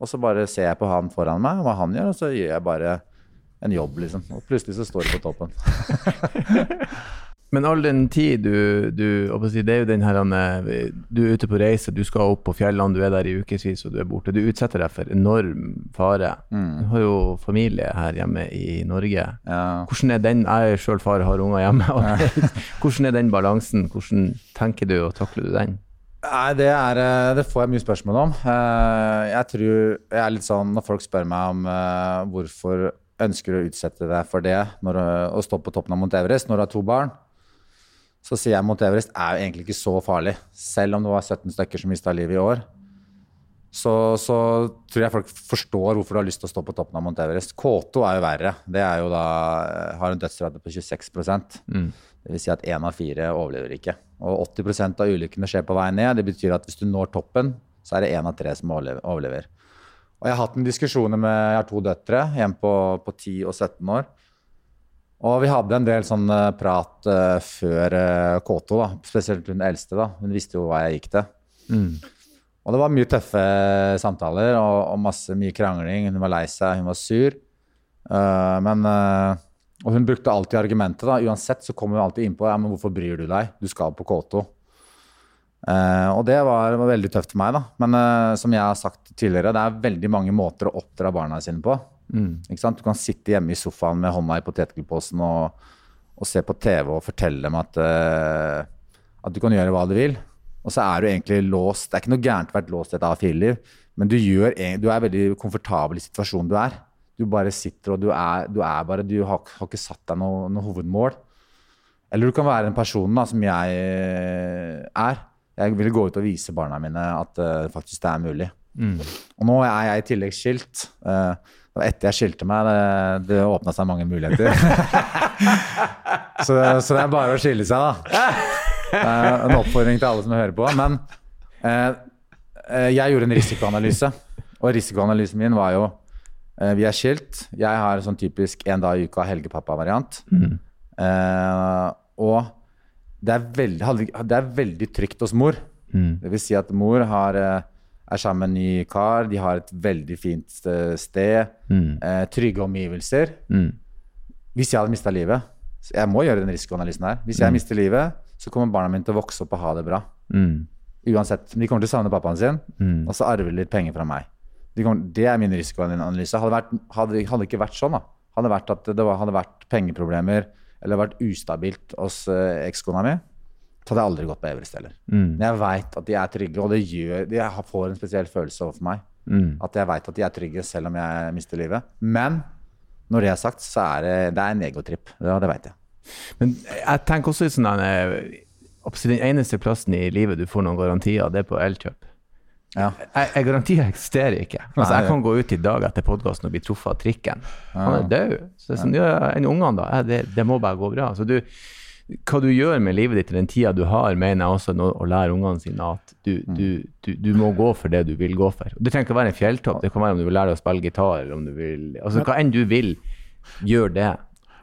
og så bare ser jeg på han foran meg, hva han gjør, og så gjør jeg bare en jobb, liksom. Og plutselig så står du på toppen. Men all den tid du, du si, Det er jo den her Du er ute på reise, du skal opp på fjellene, du er der i ukevis og du er borte. Du utsetter deg for enorm fare. Du har jo familie her hjemme i Norge. Ja. Hvordan er den Jeg er sjøl far, har unger hjemme. og Hvordan er den balansen? Hvordan tenker du og takler du den? Nei, det, er, eh, det får jeg mye spørsmål om. Eh, Jeg tror jeg er litt sånn når folk spør meg om eh, hvorfor ønsker å utsette deg for det når, du- å stå på toppen av Mount Everest når du har to barn, så sier jeg Mount Everest er jo egentlig ikke så farlig. Selv om det var 17 stykker som mista livet i år, så, så tror jeg folk forstår hvorfor du har lyst til å stå på toppen av Mount Everest. K2 er jo verre. Det er jo da, har en dødsrate på 26% Det vil si at én av fire overlever ikke. Og 80% av ulykkene skjer på vei ned. Det betyr at hvis du når toppen, så er det én av tre som overlever. Og jeg har hatt en diskusjon med Jeg har to døtre, en på, på 10 og 17 år. Og vi hadde en del sånn eh, prat uh, før uh, K2, da. spesielt hun eldste. da. Hun visste jo hva jeg gikk til. Og det var mye tøffe samtaler og, og masse mye krangling. Hun var lei seg, hun var sur. Uh, men eh, Og hun brukte alltid argumentet, da. Uansett så kommer hun alltid innpå ja, men hvorfor bryr du deg? Du skal på K2. Eh, og det var, var, veldig tøft for meg, da. Men uh, som jeg har sagt tidligere, det er veldig mange måter å oppdra barna sine på. Mm. Du kan sitte hjemme i sofaen med hånda i potetgullposen og, og, se på TV og fortelle dem at, uh, at du kan gjøre hva du vil. Og så er du egentlig låst. Det er ikke noe gærent å være låst i et A4-liv, men du, gjør, du, er veldig komfortabel i situasjonen du er. Du bare sitter og du er, du er bare Du har, har, ikke satt deg noe, noe, hovedmål. Eller du kan være en person da, som jeg er. Jeg ville gå ut og vise barna mine at uh, faktisk det er mulig. Mm. Og nå er jeg i tillegg skilt. Uh, etter jeg skilte meg, det, det åpna seg mange muligheter. så, så, det er bare å skille seg, da. Uh, en oppfordring til alle som hører på. Men jeg gjorde en risikoanalyse, og risikoanalysen min var jo vi er skilt. Jeg har sånn typisk en dag i uka helgepappa-variant. Mm. Og det er, veldig, det er, veldig, trygt hos mor. Mm. Det vil si at mor har, eh, er sammen med en ny kar, de har et veldig fint sted. Mm. eh, trygge omgivelser. Mm. Hvis jeg hadde mista livet Jeg må gjøre den risikoanalysen her. Hvis jeg mm. mister livet, så kommer barna mine til å vokse opp og ha det bra. Mm. Uansett. De kommer til å savne pappaen sin, og så arver de litt penger fra meg. Det er min risikoanalyse. Hadde, det hadde, hadde ikke vært sånn, da. Hadde vært at det var, hadde vært pengeproblemer eller vært ustabilt hos uh, ekskona mi, så hadde jeg aldri gått på Everest heller. Mm. Men jeg veit at de er trygge, og det gjør, de får en spesiell følelse overfor meg. Mm. At jeg veit at de er trygge selv om jeg mister livet. Men når det er sagt, så er det, det er en egotripp. Ja, det veit jeg. Men jeg tenker også sånn at den eneste plassen i livet du får noen garantier, det er på Elkjøp. Ja. Jeg, jeg garantier eksisterer ikke. Altså, jeg kan gå ut i dag etter podkasten og bli truffet av trikken. Han er død. Så sånn, ja, enn ungene, da? Det, det, må bare gå bra. Så du, hva du gjør med livet ditt i den tida du har, mener jeg også å lære ungene sine at du, mm. du, du, du, må gå for det du vil gå for. Det trenger ikke å være en fjelltopp. Det kan være om du vil lære deg å spille gitar, eller om du vil Altså hva enn du vil, gjør det.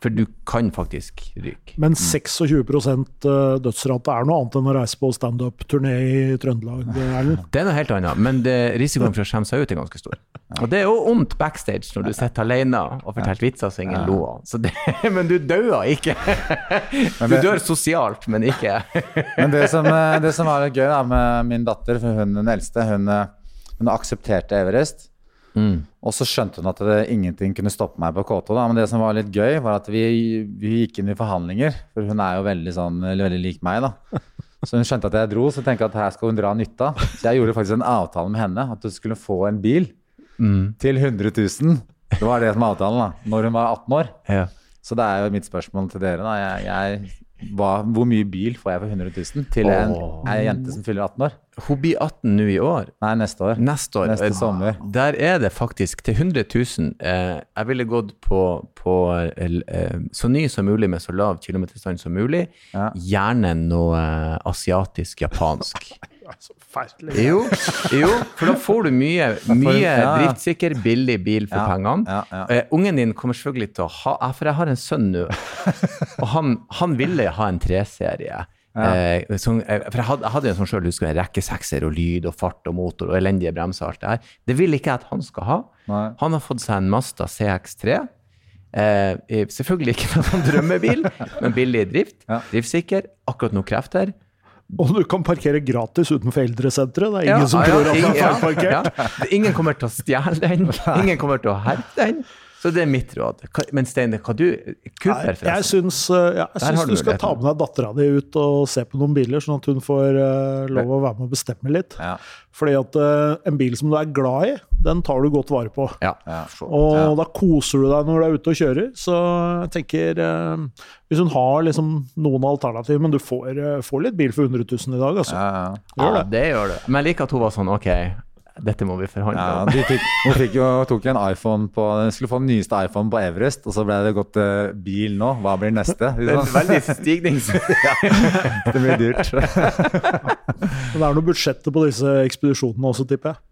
For du kan faktisk ryke. Men 26 mm. eh, dødsrate er noe annet enn å reise på standup-turné i Trøndelag? Erlend? Det er noe helt annet, men det, risikoen for å skjemme seg ut er ganske stor. Og det er jo vondt backstage når du sitter alene og forteller vitser som ingen lo av. Men du dauer ikke. Du dør sosialt, men ikke Men det som, eh, det som var gøy da, med min datter, for hun den eldste, hun, eh, hun aksepterte Everest. Mm. Og så skjønte hun at det, ingenting kunne stoppe meg på K2. Da. Men det som var litt gøy, var at vi, vi, gikk inn i forhandlinger. For hun er jo veldig, sånn, veldig lik meg, da. Så hun skjønte at jeg dro, så tenkte jeg at her skal hun dra nytte av. Så jeg gjorde faktisk en avtale med henne, at hun skulle få en bil mm. til 100 000. Det var det som var avtalen, da. Når hun var 18 år. Ja. Så det er jo mitt spørsmål til dere. da. Jeg, jeg hva, hvor mye bil får jeg for 100 000 til en, en jente som fyller 18 år? Hun blir 18 nå i år. Nei, neste år. Neste, år. neste sommer. Der er det faktisk til 100 000. Eh, jeg ville gått på, på eh, så ny som mulig med så lav kilometerstand som mulig. Ja. Gjerne noe eh, asiatisk-japansk. Så fælt. Jo, jo, for da får du mye, mye ja. driftssikker, billig bil for ja, pengene. Ja, uh, ungen din kommer selvfølgelig til å ha For jeg har en sønn nå, og han, han ville ha en 3-serie. Uh, som, uh, for jeg hadde, jeg hadde en sånn sjøl, husker jeg, rekkesekser og lyd og fart og motor og elendige bremser og alt det her. Det vil ikke jeg at han skal ha. Nei. Han har fått seg en Mazda CX3. selvfølgelig ikke noen drømmebil, men billig i drift. Driftssikker, akkurat noen krefter. Og du kan parkere gratis utenfor eldresenteret. Det er ingen ja, som tror at det er feilparkert. Ingen kommer til å stjele den. Ingen kommer til å herpe den. Så det er mitt råd. Men Stein, hva du Cooper, forresten? Jeg syns, ja, jeg syns du, du skal ta med deg dattera di ut og se på noen biler, sånn at hun får uh, lov å være med og bestemme litt. Ja. Fordi at uh, en bil som du er glad i, den tar du godt vare på. Ja. Ja, og da koser du deg når du er ute og kjører. Så jeg tenker uh, Hvis hun har liksom noen alternativer, men du får, får, litt bil for 100 000 i dag, altså. Ja, det. det gjør det. Men jeg liker at hun var sånn OK, dette må vi forhandle ja, om. Fikk, hun fikk jo, tok jo en iPhone på skulle få den nyeste iPhone på Everest, og så ble det gått uh, bil nå. Hva blir neste? Det er veldig stignings... ja, det blir dyrt. Men det er noe budsjettet på disse ekspedisjonene også, tipper jeg?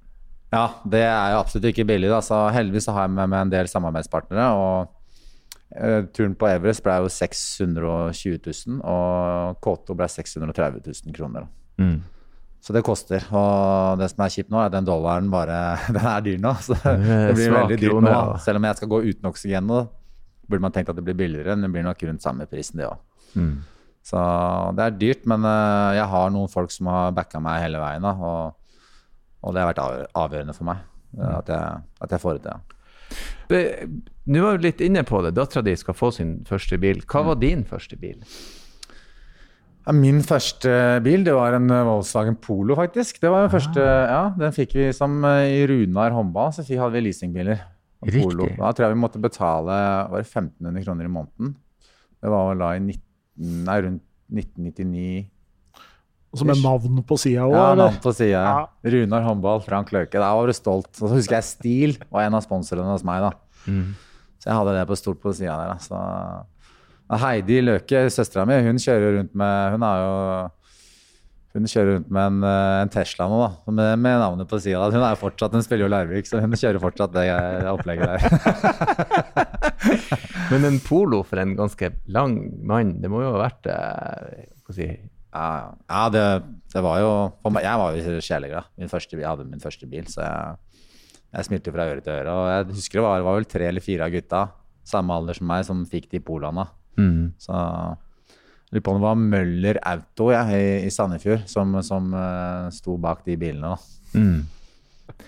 Ja, det er jo absolutt ikke billig. Da. Så heldigvis har jeg med meg en del samarbeidspartnere. og uh, Turen på Everest ble jo 620 000, og K2 ble 630 000 kroner. Mm. Så det koster. Og det som er kjipt nå, er at den dollaren bare Den er dyr nå. Så det blir veldig dyrt nå. Selv om jeg skal gå uten oksygen nå. burde man tenkt at det blir billigere, men det blir nok rundt samme prisen, det òg. Mm. Så det er dyrt, men eh, jeg har noen folk som har backa meg hele veien, og, og det har vært avgjørende for meg eh, at jeg, at jeg får det til. Du var jo litt inne på det. Dattera di skal få sin første bil. Hva var din første bil? Min første bil det var en eh, Volkswagen Polo, faktisk. Det var den første, ja, Den fikk vi som eh, i Runar håndball, så hadde vi leasingbiler. Polo. Da tror jeg vi måtte betale var det 1500 kroner i måneden. Det var da i 19, nei, rundt 1999. Som med navn på sida òg, Ja, navn på sida. Ja. Runar håndball, Frank Løke. Da var du stolt. Og så husker jeg Stil var en av sponsorene hos meg. da. Så jeg hadde det på stort på sida der. da. Så og Heidi Løke, søstera mi, hun kjører rundt med Hun har jo hun kjører rundt med en, eh, en Tesla nå, da, med, med navnet på sida. Hun er jo fortsatt, hun spiller jo Larvik, så hun kjører fortsatt det opplegget der. Men en polo for en ganske lang mann, det må jo ha vært eh, si, Ja, ja. det, det var jo for meg, Jeg var jo sjeleglad. Min jeg hadde min første bil, så jeg, jeg smilte fra øre til øre. Og jeg husker det var, det var vel tre eller fire av gutta, samme alder som meg, som fikk de poloene. Så jeg lurer på om det var Møller Auto ja, i, i Sandefjord som, som uh, sto bak de bilene. da.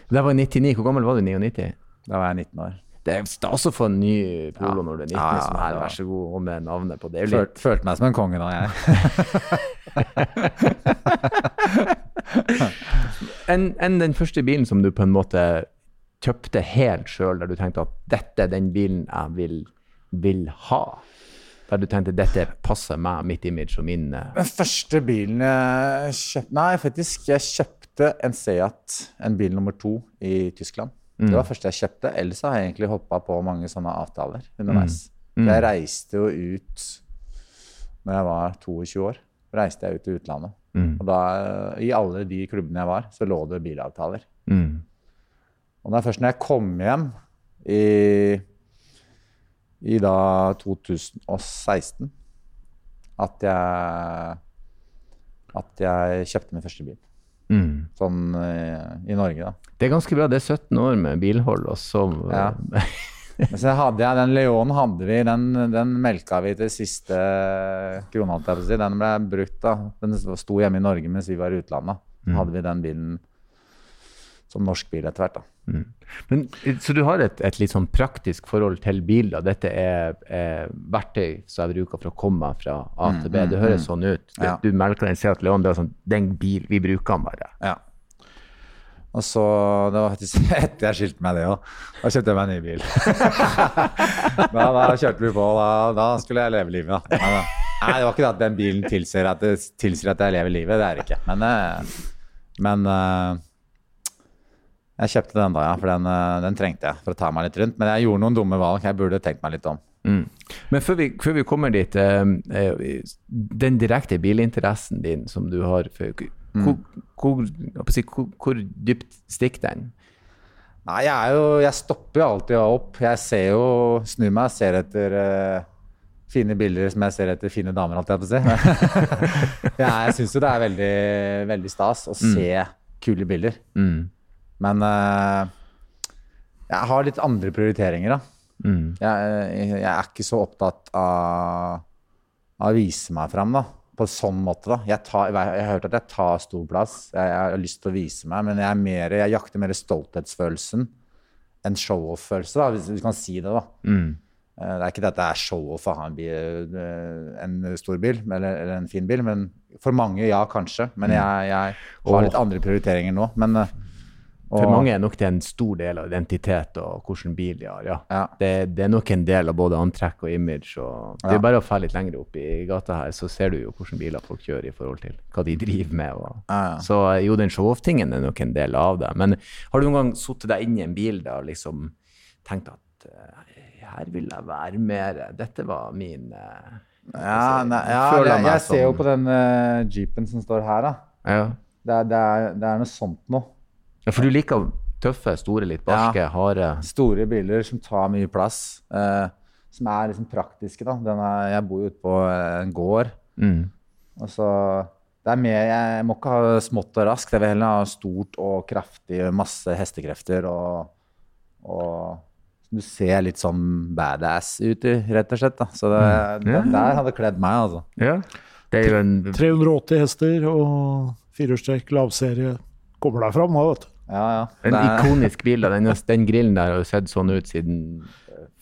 Det var 99. Hvor gammel var du i 99? Da var jeg 19 år. Det er stas å få en ny polo Ja. når du er 19. Ja, ja, sånn her, det vær så god, og med navnet på. Det er litt følte meg som en konge da, jeg. enn en den første bilen som du på en måte kjøpte helt sjøl, der du tenkte at dette er den bilen jeg vil, vil ha? Der du tenkte dette passer meg, mitt image og min eh, Den første bilen jeg kjøpte Nei, faktisk. Jeg kjøpte en Seat, en bil nummer to, i Tyskland. Det var det første jeg kjøpte. Ellers har jeg egentlig hoppa på mange sånne avtaler underveis. For Jeg reiste jo ut når jeg var 22 år. Reiste jeg ut til utlandet. Og da, i alle de klubbene jeg var, så lå det bilavtaler. mm. Og er først når jeg kom hjem i, i da 2016 at jeg at jeg kjøpte min første bil. Mm. Sånn i, i Norge, da. Det er ganske bra. Det er 17 år med bilhold, og så Ja. Men så hadde jeg den Leonen hadde vi, den, den melka vi til siste si. Den ble brukt, da. Den sto hjemme i Norge mens vi var i utlandet. Så hadde vi den bilen som norsk bil etter hvert, da. Men, så du har et, et litt sånn praktisk forhold til bil? da. Dette er, er verktøy som jeg bruker for å komme fra A til B. Det høres sånn ut. Du, Ja. du melker den Seat Leon, det er sånn, den bil, vi bruker den bare. Ja. Og så, Det var faktisk etter jeg skilte meg det òg. Da kjøpte jeg meg en ny bil. da, da kjørte vi på. Da, da skulle jeg leve livet, da. Da. Nei, det var ikke det at den bilen tilsier at, det tilsier at jeg lever livet. Det er det ikke. Men, eh, men eh, jeg kjøpte den da, ja. For den, eh, den trengte jeg for å ta meg litt rundt. Men jeg gjorde noen dumme valg. Jeg burde tenkt meg litt om. Mm. Men før vi, før vi kommer dit, eh, eh, den direkte bilinteressen din som du har hvor, hvor, å si, hvor, hvor dypt stikker den? Nei, jeg er jo Jeg stopper jo alltid opp. Jeg ser jo Snur meg og ser etter eh, fine bilder som jeg ser etter fine damer, holdt jeg på å si. ja, jeg syns jo det er veldig, veldig stas å se kule bilder. Mm. Men eh, jeg har litt andre prioriteringer, da. Mm. Jeg, jeg er ikke så opptatt av, av å vise meg fram, da. På sånn måte, da. Jeg, tar, jeg har hørt at jeg tar stor plass. Jeg, har lyst til å vise meg, men jeg, er mer, jakter mer stolthetsfølelsen enn show-off-følelse, da, hvis du kan si det. da. Mm. Eh, Det er ikke det at det er show-off å ha en, bil, eh, en stor bil, eller, eller en fin bil. men For mange, ja, kanskje. Men jeg, jeg har litt andre prioriteringer nå. Men, eh, For mange er nok det en stor del av identitet og hvilken bil de har. Ja. Ja. Det, det er nok en del av både antrekk og image. Og det er bare å dra litt lenger opp i gata her, så ser du jo hvilke biler folk kjører i forhold til hva de driver med. Og. Så jo, den show-off-tingen er nok en del av det. Men har du noen gang sittet deg inn i en bil da, og liksom tenkt at eh, her vil jeg være mer Dette var min uh, Ja, nei, ja jeg, jeg ser jo på den uh, jeepen som står her, da. ja. Det er, det er, det er noe sånt noe. Ja, for du liker tøffe, store, litt barske, harde Store biler som tar mye plass. eh, som er liksom praktiske, da. Den er, jeg bor jo ute på eh, en gård. mm. Og så det er mer, Jeg må ikke ha smått og raskt. Jeg vil heller ha stort og kraftig, masse hestekrefter og, og du ser litt sånn badass ut, rett og slett. da. Så det, Ja. den der hadde kledd meg, altså. Ja. Det er jo en 380 hester og firehjulstrekk, lavserie. Kommer deg fram nå, vet du. Ja, ja. En er- ikonisk bil. da. Den, den grillen der har jo sett sånn ut siden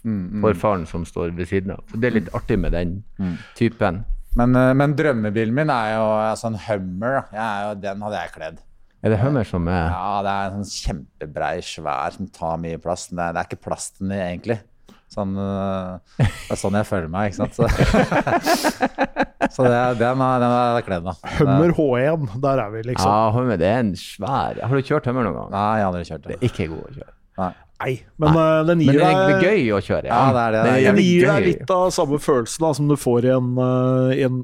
Mm, mm. forfaren som står ved siden av. Så det er litt artig med den Mm. typen. Men, eh, men drømmebilen min er jo altså en Hummer. Er jo, den hadde jeg kledd. Er det Hummer som er Ja, det er en sånn kjempebrei, svær, som tar mye plass. Det er, det er ikke plass til den egentlig. Sånn, øh, det er sånn jeg føler meg, ikke sant. Så, så det, den, er- er jeg kledd, da. Hummer H1, der er vi, liksom. Ja, Hummer, det er en svær Har du kjørt Hummer noen gang? Nei, jeg har aldri kjørt Det det. er ikke god å kjøre. Nei. Nei, men Nei. den Men det er deg gøy å kjøre. Ja, det er det. Det er det gir deg litt av samme følelsen da, som du får i en, eh, i en,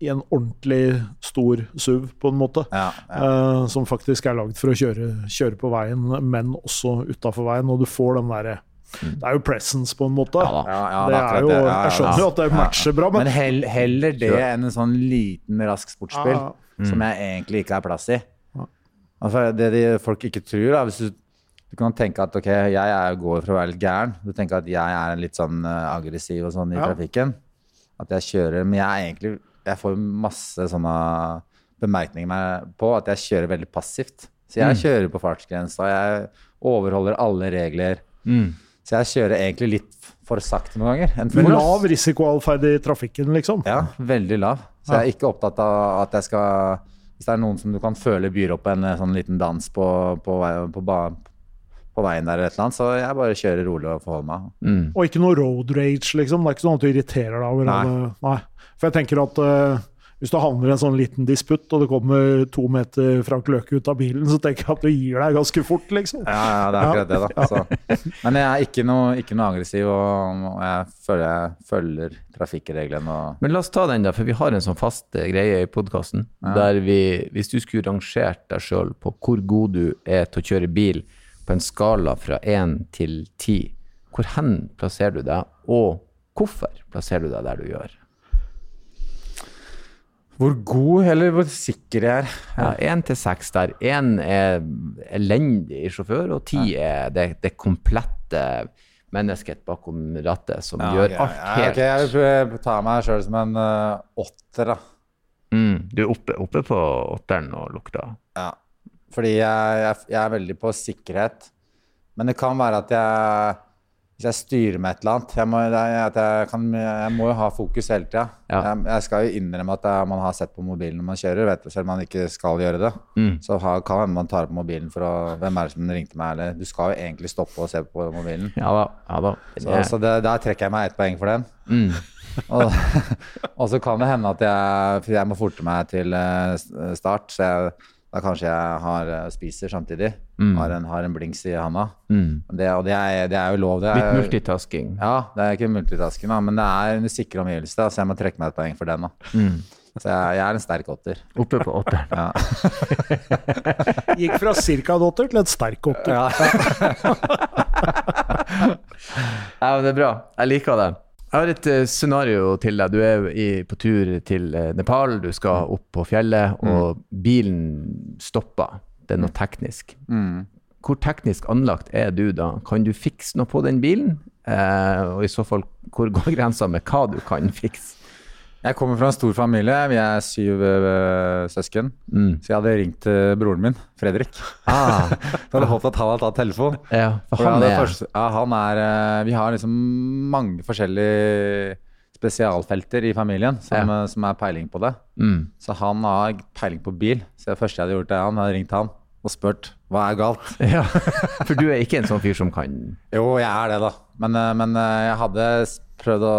i en ordentlig stor SUV, på en måte. Ja, ja. Uh, som faktisk er lagd for å kjøre, kjøre på veien, men også utafor veien. Og du får den derre Det er jo presence, på en måte. Ja. Ja, ja, det er jo, det. Ja, ja, jeg skjønner jo ja. at det matcher bra, Men men hell, heller det enn en sånn liten, rask sportsbil Ja. som jeg egentlig ikke har plass i. Altså, det de folk ikke tror, da, hvis du, du kan tenke at ok, jeg er, går for å være litt gæren. Du tenker at jeg er litt sånn eh, aggressiv og sånn i Ja. trafikken. At jeg kjører Men jeg er egentlig Jeg får masse sånne bemerkninger meg på at jeg kjører veldig passivt. Så jeg kjører på fartsgrensa, jeg overholder alle regler. Mm. Så jeg kjører egentlig litt for sakte noen ganger. For lav risikoatferd i trafikken, liksom. ja, veldig lav. Så jeg er ikke opptatt av at jeg skal Hvis det er noen som du kan føle byr opp en eh, sånn liten dans på, på, på, på veien der, eller et eller annet, så jeg bare kjører rolig og forholder meg. Mm. Og ikke noe road rage, liksom. Det er ikke sånn at du irriterer deg over Nei. Nei. For jeg tenker at eh, hvis du havner i en sånn liten disputt, og det kommer to meter Frank Løke ut av bilen, så tenker jeg at du gir deg ganske fort, liksom. Ja, ja, det er akkurat det, da. Så. Men jeg er ikke noe, ikke noe aggressiv, og, jeg føler jeg følger trafikkreglene og Men la oss ta den, da, for vi har en sånn fast eh, greie i podkasten. Der vi, hvis du skulle rangert deg sjøl på hvor god du er til å kjøre bil på en skala fra én til ti, hvor hen plasserer du deg, og hvorfor plasserer du deg der du gjør? Hvor god eller hvor sikker jeg er. Ja, Én til seks der. Én er elendig sjåfør, og ti er det, det komplette mennesket bakom rattet som gjør ok, alt ja, helt jeg vil ta meg sjøl som en uh, åtter, da. mm, Du er oppe, oppe på åtteren og lukter. Ja, fordi jeg, jeg, jeg er veldig på sikkerhet. Men det kan være at jeg Hvis jeg styrer med et eller annet Jeg må, det er, jeg kan, jeg må jo ha fokus hele tida. Ja. Jeg, jeg skal jo innrømme at jeg, man har sett på mobilen når man kjører, vet du, selv om man ikke skal gjøre det. Mm. Så ha, kan hende man tar på mobilen for å Hvem er det som ringte meg? Eller du skal jo egentlig stoppe og se på mobilen. Ja da. Ja da. Så, så det, der trekker jeg meg ett poeng for den. mm. Og, og så kan det hende at jeg jeg må forte meg til eh, start, så jeg, da kanskje jeg har, eh, spiser samtidig. Mm. Har, en, har en blinks i handa. Mm. Det, og det er, det er jo lov. Det Litt er, multitasking. ja, det er ikke multitasking, da, men det er en sikker omgivelse, da, så jeg må trekke meg et poeng for den. da. Mm. Så jeg, jeg er en sterk åtter. Oppe på åtteren. Ja. Gikk fra cirka en åtter til en sterk åtter. Ja, men det er bra. Jeg liker det. Jeg har et eh, scenario til deg. Du er i, på tur til eh, Nepal, du skal opp på fjellet, og bilen stopper. Det er noe teknisk. Mm. Hvor teknisk anlagt er du da? Kan du fikse noe på den bilen? Eh, og i så fall, hvor går grensa med hva du kan fikse? Jeg kommer fra en stor familie. Vi er syv øh, søsken. Mm. Så jeg hadde ringt til broren min, Fredrik. Ah, Så hadde håpet at han hadde tatt telefonen. ja, for han er første- ja, han er eh, Vi har liksom mange forskjellige spesialfelter i familien som, Ja. som er peiling på det. mm. Så han har peiling på bil. Så det første jeg hadde gjort, er han hadde ringt han og spurt hva er galt. Ja, for du er ikke en sånn fyr som kan Jo, jeg er det, da. Men, eh, men eh, jeg hadde prøvd å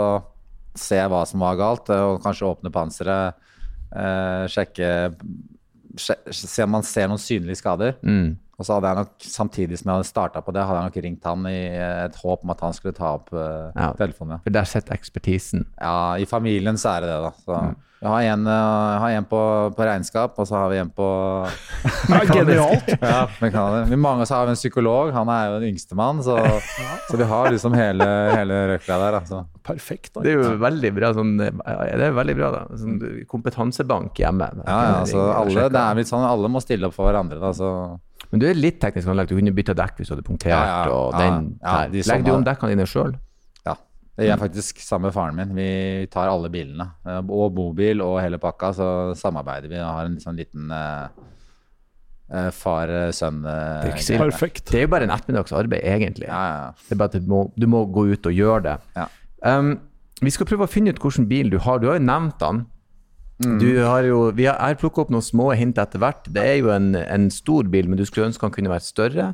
se hva som var galt, eh, og kanskje åpne panseret. eh, sjekke sje- Se om man ser noen synlige skader. mm. Og så hadde jeg nok, samtidig som jeg hadde starta på det, hadde jeg nok ringt han i et håp om at han skulle ta opp uh, Ja. telefonen. For der sitter ekspertisen. Ja. ja, i familien så er det det, da. Så jeg har en, eh, jeg har en på, på regnskap, og så har vi en på Ja, genialt. ja. Vi mange så har vi en psykolog, han er jo den yngste mann, så, så vi har liksom hele, hele røkla der. Altså. Perfekt. Da. Det er jo veldig bra sånn ja, Det er veldig bra, da. Sånn kompetansebank hjemme. Ja, ja, altså, alle, det er litt sånn, alle må stille opp for hverandre. Da, så. Men du er litt teknisk anlagt. Du kunne bytta dekk hvis du hadde punktert. Ja, ja, og den ja, der. de Legger du om dekkene dine sjøl? Ja. Det gjør jeg faktisk sammen med faren min. Vi tar alle bilene. Og bobil og hele pakka, så samarbeider vi og har en sånn liten eh, far-sønn ille. Perfekt. Det er jo bare en ettermiddags arbeid, egentlig. Ja, ja. Det er bare at du må, du må gå ut og gjøre det. Ja. Um, vi skal prøve å finne ut hvilken bil du har. Du har jo nevnt den. Du har jo, vi har, jeg har plukket opp noen små hint etter hvert. Det er jo en, en stor bil, men du skulle ønske den kunne vært større.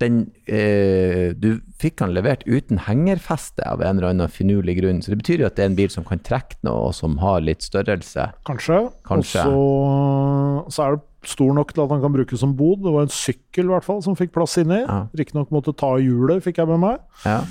Den, eh, du fikk den levert uten hengerfeste av en eller annen finurlig grunn. Så det betyr jo at det er en bil som kan trekke noe, og som har litt størrelse. Kanskje. Kanskje. Og så, så er det stor nok til at han kan brukes som bod. Det var en sykkel i hvert fall som fikk plass inni. Ja. Riktignok måtte ta hjulet, fikk jeg med meg. Ja.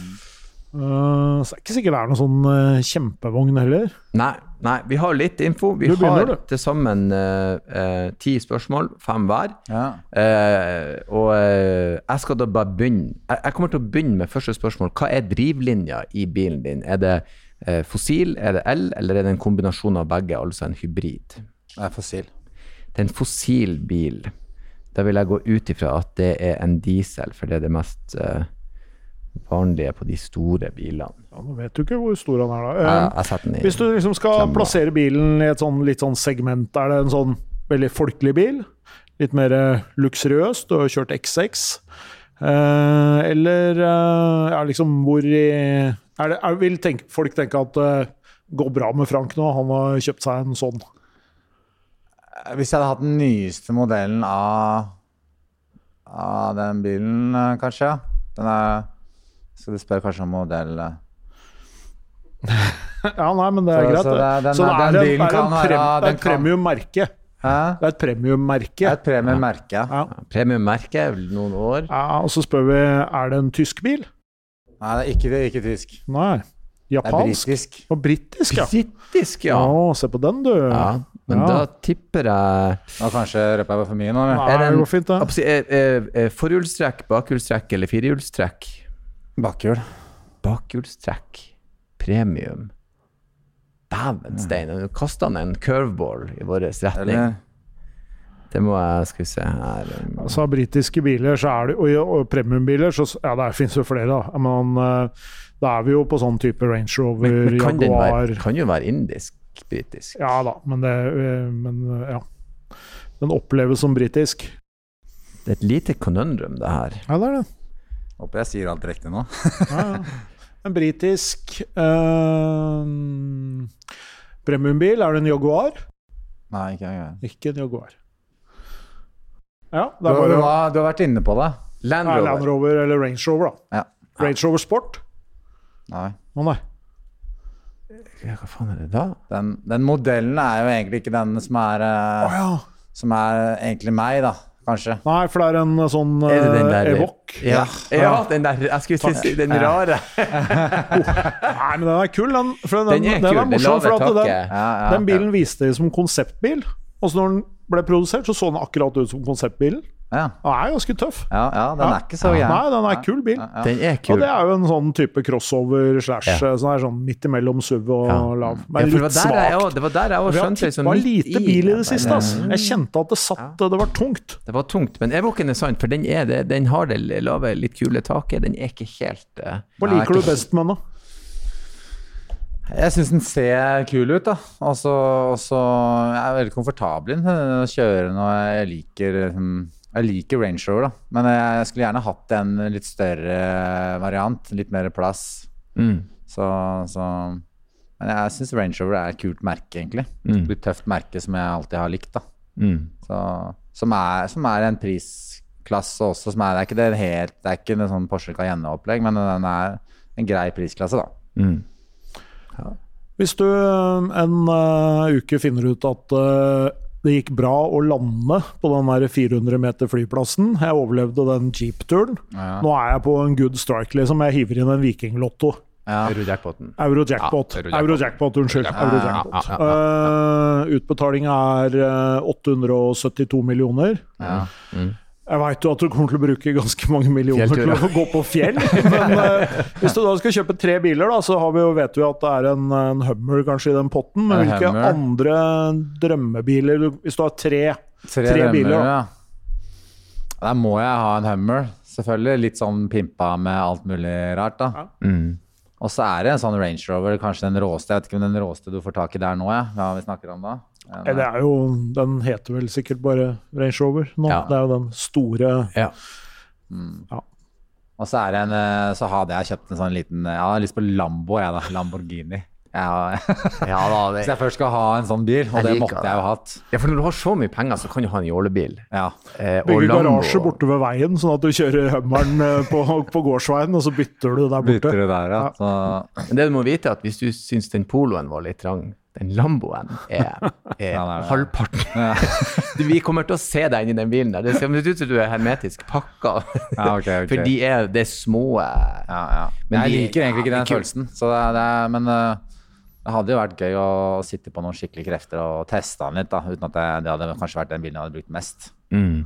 Uh, så det er ikke sikkert det er noen sånn uh, kjempevogn heller. Nei, nei, vi har litt info. Vi har til sammen eh, uh, ti spørsmål, fem hver. ja. Uh, og eh, jeg skal da bare begynne jeg, jeg kommer til å begynne med første spørsmål. Hva er drivlinja i bilen din? Er det eh, fossil, er det el, eller er det en kombinasjon av begge, altså en hybrid? Det er fossil. Det er en fossil bil. Da vil jeg gå ut ifra at det er en diesel, for det er det mest eh, vanlige på de store bilene. Ja, Nå vet du ikke hvor stor han er, da. Jeg, Eh, jeg den i Hvis du liksom skal Klemmer. plassere bilen i et sånn litt sånn segment, er det en sånn veldig folkelig bil? Litt mer luksuriøst? Du har kjørt X6. Eh, eller eh, er liksom hvor i er det, er, Vil tenke, folk tenke at det går bra med Frank nå? Han har kjøpt seg en sånn. Eh, Hvis jeg hadde hatt den nyeste modellen av, av den bilen, eh, kanskje. Den er Skal du spørre kanskje om modell? Ja, nei, men det er Så- greit. så det er- den- så det er, en, bilen er, kan være- det er et premiummerke. Hæ? Det er et premiummerke. Er et premiemerke. Ja. Ja. vel noen år. ja, og så spør vi er det en tysk bil. Nei, det er ikke, det er ikke tysk. Nei. Det er Japansk. britisk. Og britisk, ja. Britisk, ja. Å, se på den, du. ja. Men Ja. da tipper jeg Nå kanskje røper jeg for mye nå? Nei, Er det en- går fint, det. Eh, Forhjulstrekk, bakhjulstrekk eller firehjulstrekk? Bakhjul. Bakhjulstrekk. Premium. Dæven stein, nå kasta han en curveball i vår retning. Eller Det må jeg Skal vi se her um, Altså, av britiske biler, så er det, og, og premiumbiler, så ja, det finnes jo flere, da. Men eh, da er vi jo på sånn type Range Rover, men, men kan Jaguar være, kan jo være indisk-britisk. Ja da, men det eh, Men ja. Den oppleves som britisk. Det er et lite konundrum, det her. Ja, det er det. Håper jeg sier alt riktig nå. Ja, ja. En britisk eh, premiumbil. Er det en Jaguar? Nei, ikke jeg. Ikke en Jaguar. Ja, Du, det er du, bare har, du har vært inne på det. Land Rover. Land Rover eller Range Rover, da. Ja. Range Rover Sport? Nei. Å nei. Ja, hva faen er det da? Den, den modellen er jo egentlig ikke den som er, ja. som er egentlig meg, da. Kanskje. Nei, for det er en sånn Er det den uh, der- Evok. Ja, ja, den der Jeg skulle til å si den rare. Nei, men den er kul, den. For den, Den er kul. er morsom, for at den. Ja, ja, den bilen viste de som konseptbil. Og så når den ble produsert, så så den akkurat ut som konseptbilen. Ja, Den er ganske tøff. ja, ja den Ja. er ikke så gæren. Nei, den er kul bil. Ja, ja. Den er kul. Og det er jo en sånn type crossover slash Ja. sånn, her, sånn midt imellom SUV og Ja. lav. Men det, litt var svakt. det var der jeg har skjønte liksom tippa midt lite bil i det siste. Altså. Jeg kjente at det satt Det var tungt. Det var tungt, men Evoken er sant, for den, er det, den har det lave, litt kule taket. Den er ikke helt eh, Hva liker du best med den, da? Jeg syns den ser kul ut, da. Og så er Jeg er veldig komfortabel i den å kjøre når jeg liker liksom, Jeg liker Range Rover, da. Men jeg skulle gjerne hatt en litt større variant. Litt mer plass. mm, Så, så Men jeg syns Range Rover er et kult merke, egentlig. Mm. Et tøft merke som jeg alltid har likt, da. mm. Så, som, er, som er en prisklasse også, som er Det er ikke det helt Det er ikke en sånn Porsche Cayenne-opplegg, men den er en grei prisklasse, da. Mm. Hvis du eh, en uh, uke finner ut at uh, det gikk bra å lande på den der 400 meter flyplassen Jeg overlevde den jeep-turen. Ja. Nå er jeg på en good strike, liksom. Jeg hiver inn en Viking-lotto. Ja. Eurojackpot. Eurojackpot, Ja, euro-jackpot. Euro-jackpot, unnskyld. Ja, ja, ja, ja, Eh, utbetalinga er eh, 872 millioner. Ja. Jeg veit jo at du kommer til å bruke ganske mange millioner til å gå på fjell, men uh, hvis du da skal kjøpe tre biler, da, så har vi jo, vet vi at det er en, en Hummer kanskje i den potten. Men En hvilke Hummer. andre drømmebiler du, Hvis du har tre, Tre, Tre drømmer, biler, da. ja. Der må jeg ha en Hummer, selvfølgelig. Litt sånn pimpa med alt mulig rart, da. Ja. Mm. Og så er det en sånn Range Rover, kanskje den råeste. Jeg vet ikke om den råeste du får tak i der nå, ja. Hva vi snakker om da? En, Eh, Det er jo, den heter vel sikkert bare Range Rover nå. Ja. Det er jo den store Ja. Og så er det en eh, Så hadde jeg kjøpt en sånn liten Jeg har lyst på Lambo, jeg, da. Lamborghini. Jeg ja da, det, Hvis jeg først skal ha en sånn bil, og det liker måtte jeg jo hatt. ja, for når du har så mye penger, så kan du ha en jålebil. Ja. Eh, Bygge garasje borte ved veien, sånn at du kjører Hummeren eh, på, på gårdsveien, og så bytter du der borte. Bytter du der, ja. Ja. Så, Men det du må vite, er at hvis du syns den poloen var litt trang, den Lamboen er, er Ja, er halvparten. Vi kommer til å se deg inni den bilen der. Det ser ut som du er hermetisk pakka. Ja, okay, okay. For de er, det små eh, ja, ja. Men jeg de- liker egentlig ikke den de følelsen. Så det, det men eh, det hadde jo vært gøy å sitte på noen skikkelige krefter og teste den litt, da. Uten at det, det hadde kanskje vært den bilen jeg hadde brukt mest. mm.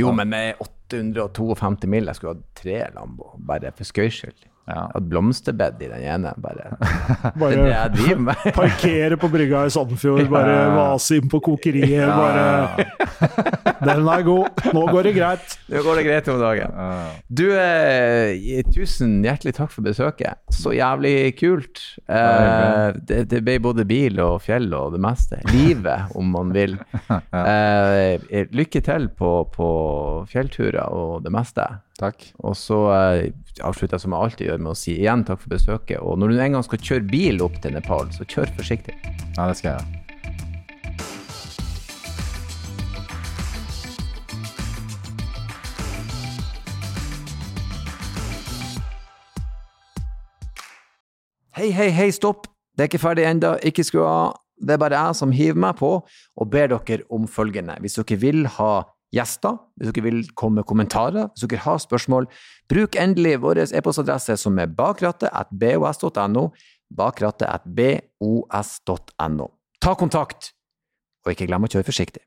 Jo, men med 852 mil, jeg skulle hatt tre Lambo, bare for skøys skyld. Ja. Et blomsterbed i den ene, bare. Er det Bare jeg driver med. parkere på brygga i Sandefjord, bare Ja. vase inn på kokeriet, bare Den er god. Nå går det greit. Nå går det greit om dagen. Du, eh, tusen hjertelig takk for besøket. Så jævlig kult. Eh, det, det ble både bil og fjell og det meste. Livet, om man vil. Eh, lykke til på, på fjellturer og det meste. Takk. Og så eh, avslutter jeg som jeg alltid gjør med å si igjen takk for besøket. Og når du en gang skal kjøre bil opp til Nepal, så kjør forsiktig. Ja, det skal jeg gjøre. Hei, hei, hei, stopp! Det er ikke ferdig ennå, ikke skru av. Det er bare jeg som hiver meg på og ber dere om følgende. Hvis dere vil ha gjester, hvis dere vil komme med kommentarer, hvis dere har spørsmål, bruk endelig vår e-postadresse som er bakrattet.bos.no, bakrattet.bos.no. Ta kontakt, og ikke glem å kjøre forsiktig.